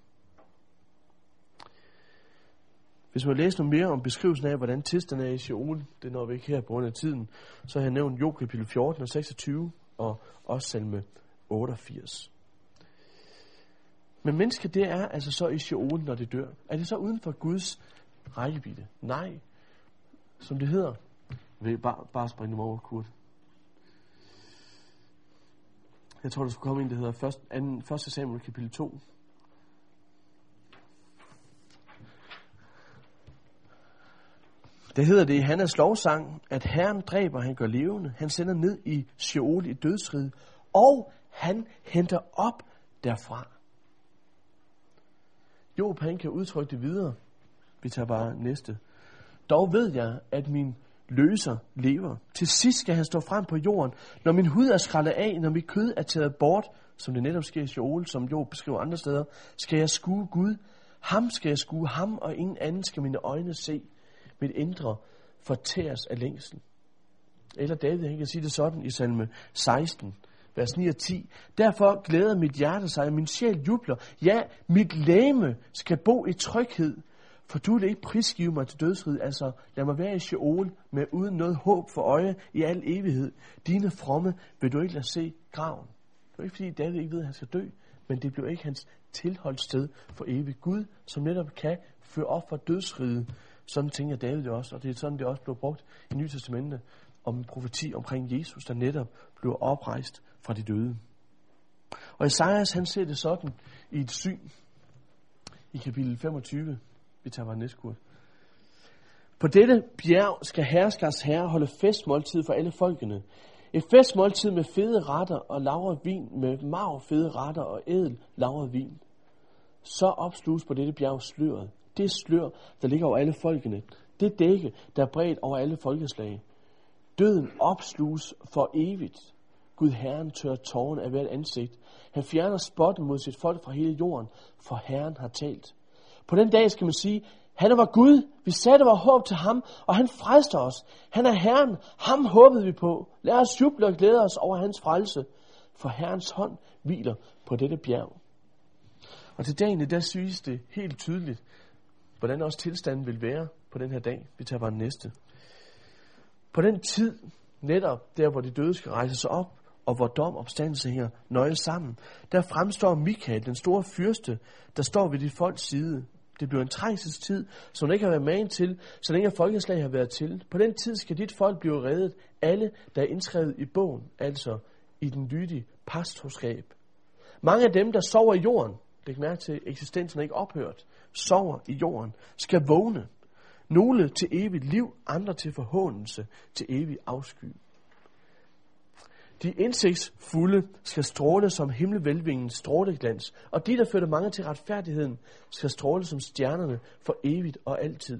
Hvis man læser noget mere om beskrivelsen af, hvordan tilstanden er i Sheol, det når vi ikke her på grund af tiden, så har jeg nævnt Job kapitel 14 og 26 og også salme 88. Men mennesket, det er altså så i Sheol, når det dør. Er det så uden for Guds rækkevidde? Nej. Som det hedder. Vil bare, bare springe dem over, Kurt. Jeg tror, der skulle komme en, der hedder 1. Samuel kapitel 2. Det hedder det i Hannas lovsang, at Herren dræber, han gør levende. Han sender ned i Sheol i dødsrid, og han henter op derfra. Job, han kan udtrykke det videre. Vi tager bare næste. Dog ved jeg, at min løser lever. Til sidst skal han stå frem på jorden. Når min hud er skrællet af, når mit kød er taget bort, som det netop sker i Joel, som Job beskriver andre steder, skal jeg skue Gud. Ham skal jeg skue, ham og ingen anden skal mine øjne se. Mit indre fortæres af længsel. Eller David, han kan sige det sådan i salme 16, vers 9 og 10. Derfor glæder mit hjerte sig, og min sjæl jubler. Ja, mit læme skal bo i tryghed, for du vil ikke prisgive mig til dødsrid, altså lad mig være i Sheol med uden noget håb for øje i al evighed. Dine fromme vil du ikke lade se graven. Det er ikke fordi David ikke ved, at han skal dø, men det bliver ikke hans tilholdssted for evigt. Gud, som netop kan føre op for dødsriget. Sådan tænker David også, og det er sådan, det også blev brugt i Nye Testamentet om en profeti omkring Jesus, der netop blev oprejst fra de døde. Og Esajas, han ser det sådan i et syn i kapitel 25, vi tager bare næste kurs. På dette bjerg skal herskers herre holde festmåltid for alle folkene. Et festmåltid med fede retter og lavret vin, med marv fede retter og edel lavret vin. Så opsluges på dette bjerg sløret. Det slør, der ligger over alle folkene. Det dække, der er bredt over alle folkeslag. Døden opsluges for evigt. Gud Herren tør tårerne af hvert ansigt. Han fjerner spotten mod sit folk fra hele jorden, for Herren har talt. På den dag skal man sige, han var Gud, vi satte vores håb til ham, og han frelste os. Han er Herren, ham håbede vi på. Lad os juble og glæde os over hans frelse, for Herrens hånd hviler på dette bjerg. Og til dagen, der synes det helt tydeligt, hvordan også tilstanden vil være på den her dag. Vi tager bare den næste. På den tid, netop der, hvor de døde skal rejse sig op, og hvor dom opstandelse her nøje sammen, der fremstår Michael, den store fyrste, der står ved dit folks side. Det bliver en trængselstid, som der ikke har været magen til, så længe folkeslag har været til. På den tid skal dit folk blive reddet, alle, der er indskrevet i bogen, altså i den lydige pastorskab. Mange af dem, der sover i jorden, det kan mærke til, eksistensen er ikke ophørt, sover i jorden, skal vågne. Nogle til evigt liv, andre til forhåndelse, til evig afsky. De indsigtsfulde skal stråle som himmelvælvingens stråleglans, og de, der førte mange til retfærdigheden, skal stråle som stjernerne for evigt og altid.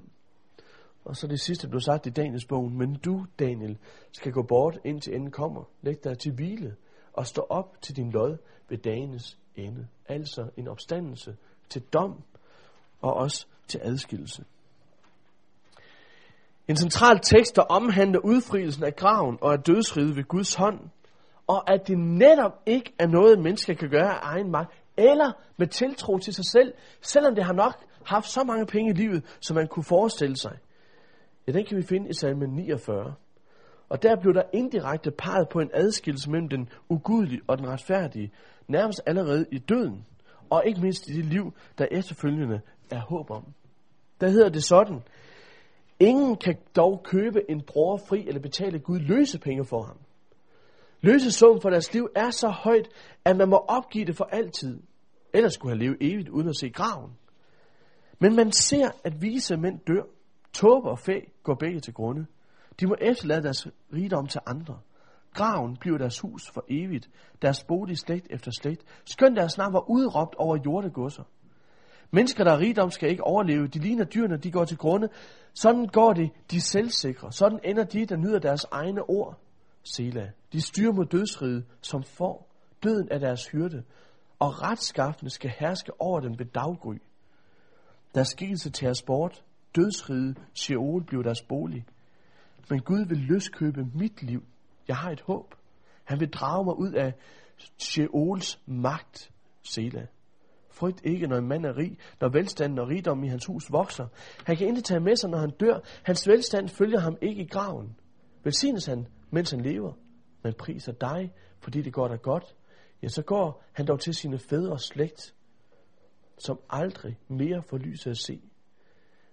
Og så det sidste blev sagt i Daniels bogen. Men du, Daniel, skal gå bort indtil enden kommer. Læg dig til hvile og stå op til din lod ved dagens ende. Altså en opstandelse til dom og også til adskillelse. En central tekst, der omhandler udfrielsen af graven og af dødsriget ved Guds hånd, og at det netop ikke er noget, mennesker kan gøre af egen magt, eller med tiltro til sig selv, selvom det har nok haft så mange penge i livet, som man kunne forestille sig. Ja, den kan vi finde i salme 49. Og der blev der indirekte peget på en adskillelse mellem den ugudelige og den retfærdige, nærmest allerede i døden, og ikke mindst i det liv, der efterfølgende er håb om. Der hedder det sådan, ingen kan dog købe en bror fri eller betale Gud løse penge for ham. Løsesummen for deres liv er så højt, at man må opgive det for altid. Ellers skulle han leve evigt uden at se graven. Men man ser, at vise mænd dør. Tåber og fæ går begge til grunde. De må efterlade deres rigdom til andre. Graven bliver deres hus for evigt, deres bolig slægt efter slægt, skønt deres navn var udråbt over jordegusser. Mennesker, der er rigdom, skal ikke overleve. De ligner dyrene, de går til grunde. Sådan går det, de selvsikre. Sådan ender de, der nyder deres egne ord. Selah. De styrer mod dødsriget, som får. Døden er deres hyrde, og retskaffende skal herske over dem ved daggry. Deres skikkelse tages bort. Dødsriget, Sheol, bliver deres bolig. Men Gud vil løskøbe mit liv. Jeg har et håb. Han vil drage mig ud af Sheols magt, Sela. Frygt ikke, når en mand er rig, når velstanden og rigdom i hans hus vokser. Han kan ikke tage med sig, når han dør. Hans velstand følger ham ikke i graven. Velsignes han, mens han lever man priser dig, fordi det går dig godt. Ja, så går han dog til sine fædres slægt, som aldrig mere får lyset at se.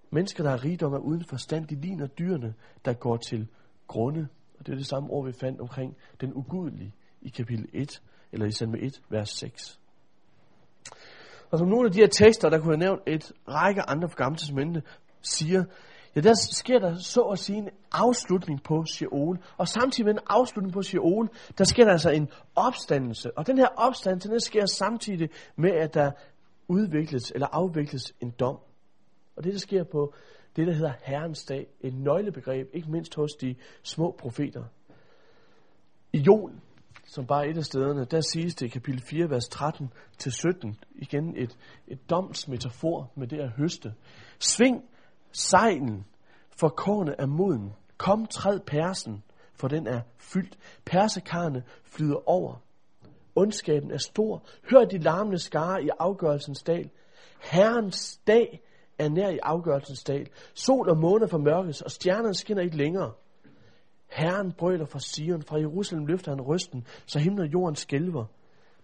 Mennesker, der har rigdom er uden forstand, de ligner dyrene, der går til grunde. Og det er det samme ord, vi fandt omkring den ugudelige i kapitel 1, eller i salme 1, vers 6. Og som nogle af de her tekster, der kunne jeg nævnt et række andre fra Gamle Testamente, siger, ja, der sker der så at sige en afslutning på Sheol. Og samtidig med en afslutning på Sheol, der sker der altså en opstandelse. Og den her opstandelse, den sker samtidig med, at der udvikles eller afvikles en dom. Og det, der sker på det, der hedder Herrens dag, et nøglebegreb, ikke mindst hos de små profeter. I Jon, som bare er et af stederne, der siges det i kapitel 4, vers 13-17, igen et, et domsmetafor med det at høste. Sving sejlen, for kornet er moden. Kom, træd persen, for den er fyldt. Persekarne flyder over. Ondskaben er stor. Hør de larmende skare i afgørelsens dal. Herrens dag er nær i afgørelsens dal. Sol og måne formørkes, og stjernerne skinner ikke længere. Herren brøler fra Sion, fra Jerusalem løfter han rysten, så himlen og jorden skælver.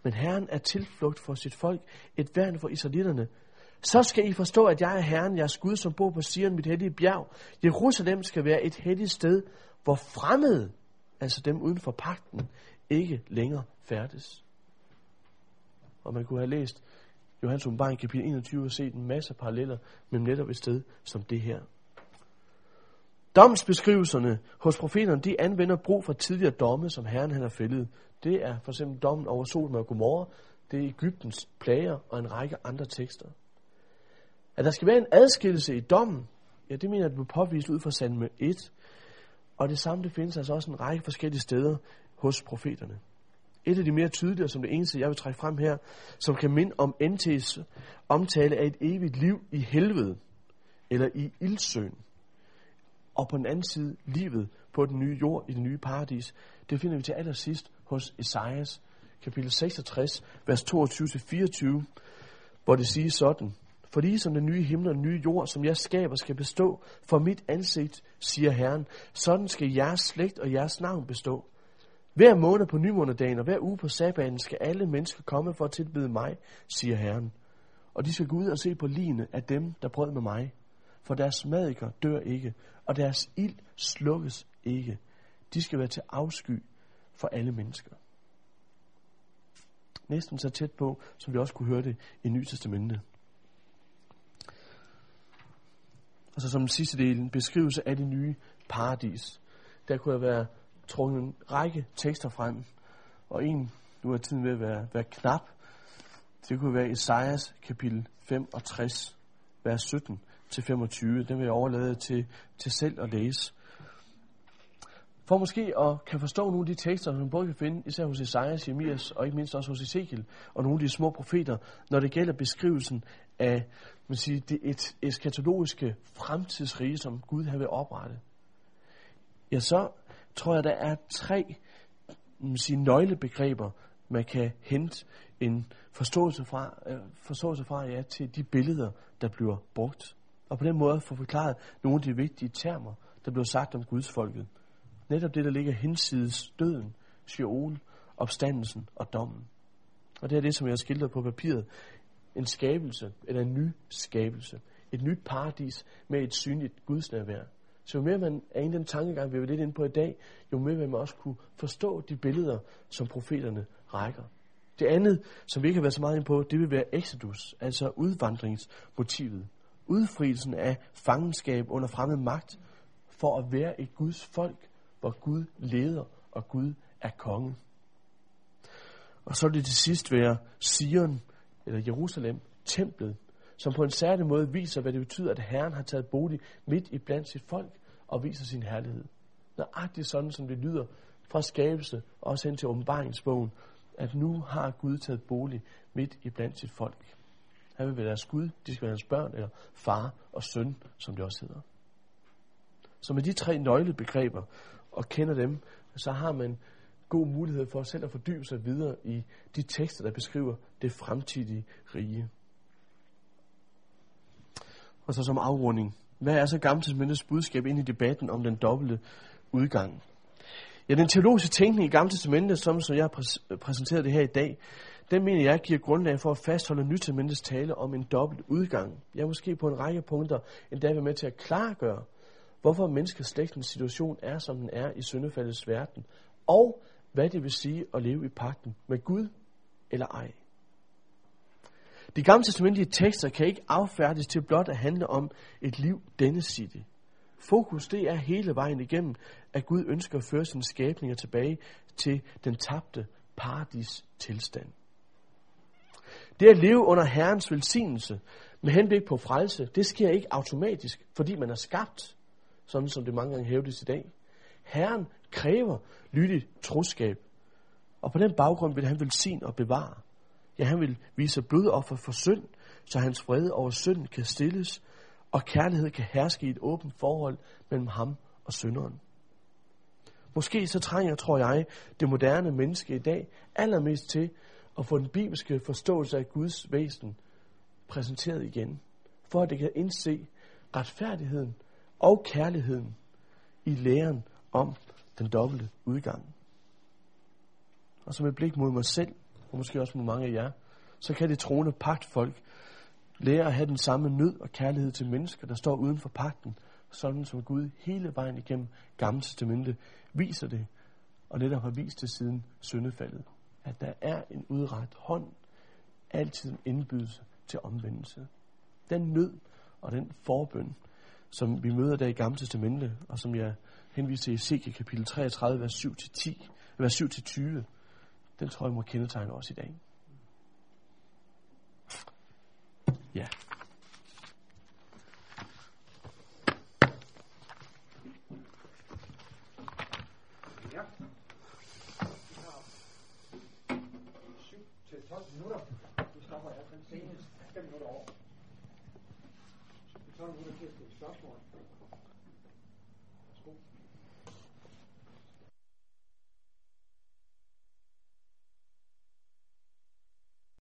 Men Herren er tilflugt for sit folk, et værn for israelitterne. Så skal I forstå, at jeg er Herren, jeres Gud, som bor på Sion, mit hellige bjerg. Jerusalem skal være et helligt sted, hvor fremmede, altså dem uden for pakten, ikke længere færdes. Og man kunne have læst Johannes åbenbaring kapitel 21 og set en masse paralleller mellem netop et sted som det her. Domsbeskrivelserne hos profeterne, de anvender brug for tidligere domme, som Herren han har fældet. Det er for eksempel dommen over Sodom og Gomorra, det er Ægyptens plager og en række andre tekster. At der skal være en adskillelse i dommen, ja, det mener jeg, at det påvist ud fra salme 1. Og det samme, det findes altså også en række forskellige steder hos profeterne. Et af de mere tydelige, som det eneste, jeg vil trække frem her, som kan minde om NT's omtale af et evigt liv i helvede, eller i ildsøen. Og på den anden side, livet på den nye jord, i det nye paradis, det finder vi til allersidst hos Esajas, kapitel 66, vers 22-24, hvor det siger sådan, for ligesom den nye himmel og den nye jord, som jeg skaber, skal bestå for mit ansigt, siger Herren, sådan skal jeres slægt og jeres navn bestå. Hver måned på nymånedagen og hver uge på sabbaten skal alle mennesker komme for at tilbede mig, siger Herren. Og de skal gå ud og se på lignende af dem, der brød med mig. For deres madiker dør ikke, og deres ild slukkes ikke. De skal være til afsky for alle mennesker. Næsten så tæt på, som vi også kunne høre det i Nye Testamentet. Og så som den sidste del, en beskrivelse af det nye paradis. Der kunne jeg være trukket en række tekster frem, og en, nu er tiden ved at være, være knap, det kunne være Esajas kapitel 65, vers 17 til 25. Den vil jeg overlade til, til selv at læse. For måske at kan forstå nogle af de tekster, som man både kan finde, især hos Esajas, Jeremias og ikke mindst også hos Ezekiel, og nogle af de små profeter, når det gælder beskrivelsen af man siger, det et eskatologiske fremtidsrige, som Gud har vil oprette. Ja, så tror jeg, der er tre man siger, nøglebegreber, man kan hente en forståelse fra, øh, forståelse fra ja, til de billeder, der bliver brugt. Og på den måde få forklaret nogle af de vigtige termer, der bliver sagt om Guds folket. Netop det, der ligger hensides døden, Sheol, opstandelsen og dommen. Og det er det, som jeg har på papiret. En skabelse, eller en ny skabelse. Et nyt paradis med et synligt gudsnærvær. Så jo mere man er i den tankegang, vi er lidt inde på i dag, jo mere vil man også kunne forstå de billeder, som profeterne rækker. Det andet, som vi ikke har været så meget ind på, det vil være exodus, altså udvandringsmotivet. Udfrielsen af fangenskab under fremmed magt, for at være et Guds folk, hvor Gud leder og Gud er konge. Og så vil det til sidst være Sion, eller Jerusalem, templet, som på en særlig måde viser, hvad det betyder, at Herren har taget bolig midt i blandt sit folk og viser sin herlighed. Nøjagtigt sådan, som det lyder fra skabelse, også hen til åbenbaringsbogen, at nu har Gud taget bolig midt i blandt sit folk. Han vil være deres Gud, de skal være hans børn, eller far og søn, som det også hedder. Så med de tre nøglebegreber, og kender dem, så har man god mulighed for selv at fordybe sig videre i de tekster, der beskriver det fremtidige rige. Og så som afrunding. Hvad er så gammeltidsmændets budskab ind i debatten om den dobbelte udgang? Ja, den teologiske tænkning i gammeltidsmændet, som, som jeg har præs- præsenteret det her i dag, den mener jeg giver grundlag for at fastholde Nytestamentets tale om en dobbelt udgang. Jeg er måske på en række punkter endda vil med til at klargøre, hvorfor menneskeslægtens situation er, som den er i syndefaldets verden, og hvad det vil sige at leve i pakten med Gud eller ej. De gamle testamentlige tekster kan ikke affærdes til blot at handle om et liv denne side. Fokus det er hele vejen igennem, at Gud ønsker at føre sine skabninger tilbage til den tabte paradis tilstand. Det at leve under Herrens velsignelse med henblik på frelse, det sker ikke automatisk, fordi man er skabt, sådan som det mange gange hævdes i dag. Herren kræver lydigt troskab, og på den baggrund vil han velsigne og bevare. Ja, han vil vise blodoffer for synd, så hans fred over synd kan stilles, og kærlighed kan herske i et åbent forhold mellem ham og synderen. Måske så trænger, tror jeg, det moderne menneske i dag allermest til at få den bibelske forståelse af Guds væsen præsenteret igen, for at det kan indse retfærdigheden og kærligheden i læren om den dobbelte udgang. Og som et blik mod mig selv, og måske også mod mange af jer, så kan det troende pagtfolk lære at have den samme nød og kærlighed til mennesker, der står uden for pagten, sådan som Gud hele vejen igennem Gamle Testamente viser det, og netop har vist det siden syndefaldet. At der er en udret hånd, altid en indbydelse til omvendelse. Den nød og den forbøn, som vi møder der i Gamle Testamente, og som jeg henvise til Ezekiel kapitel 33, vers 7-10, vers 7-20, den tror jeg må kendetegne os i dag. Ja. Ja.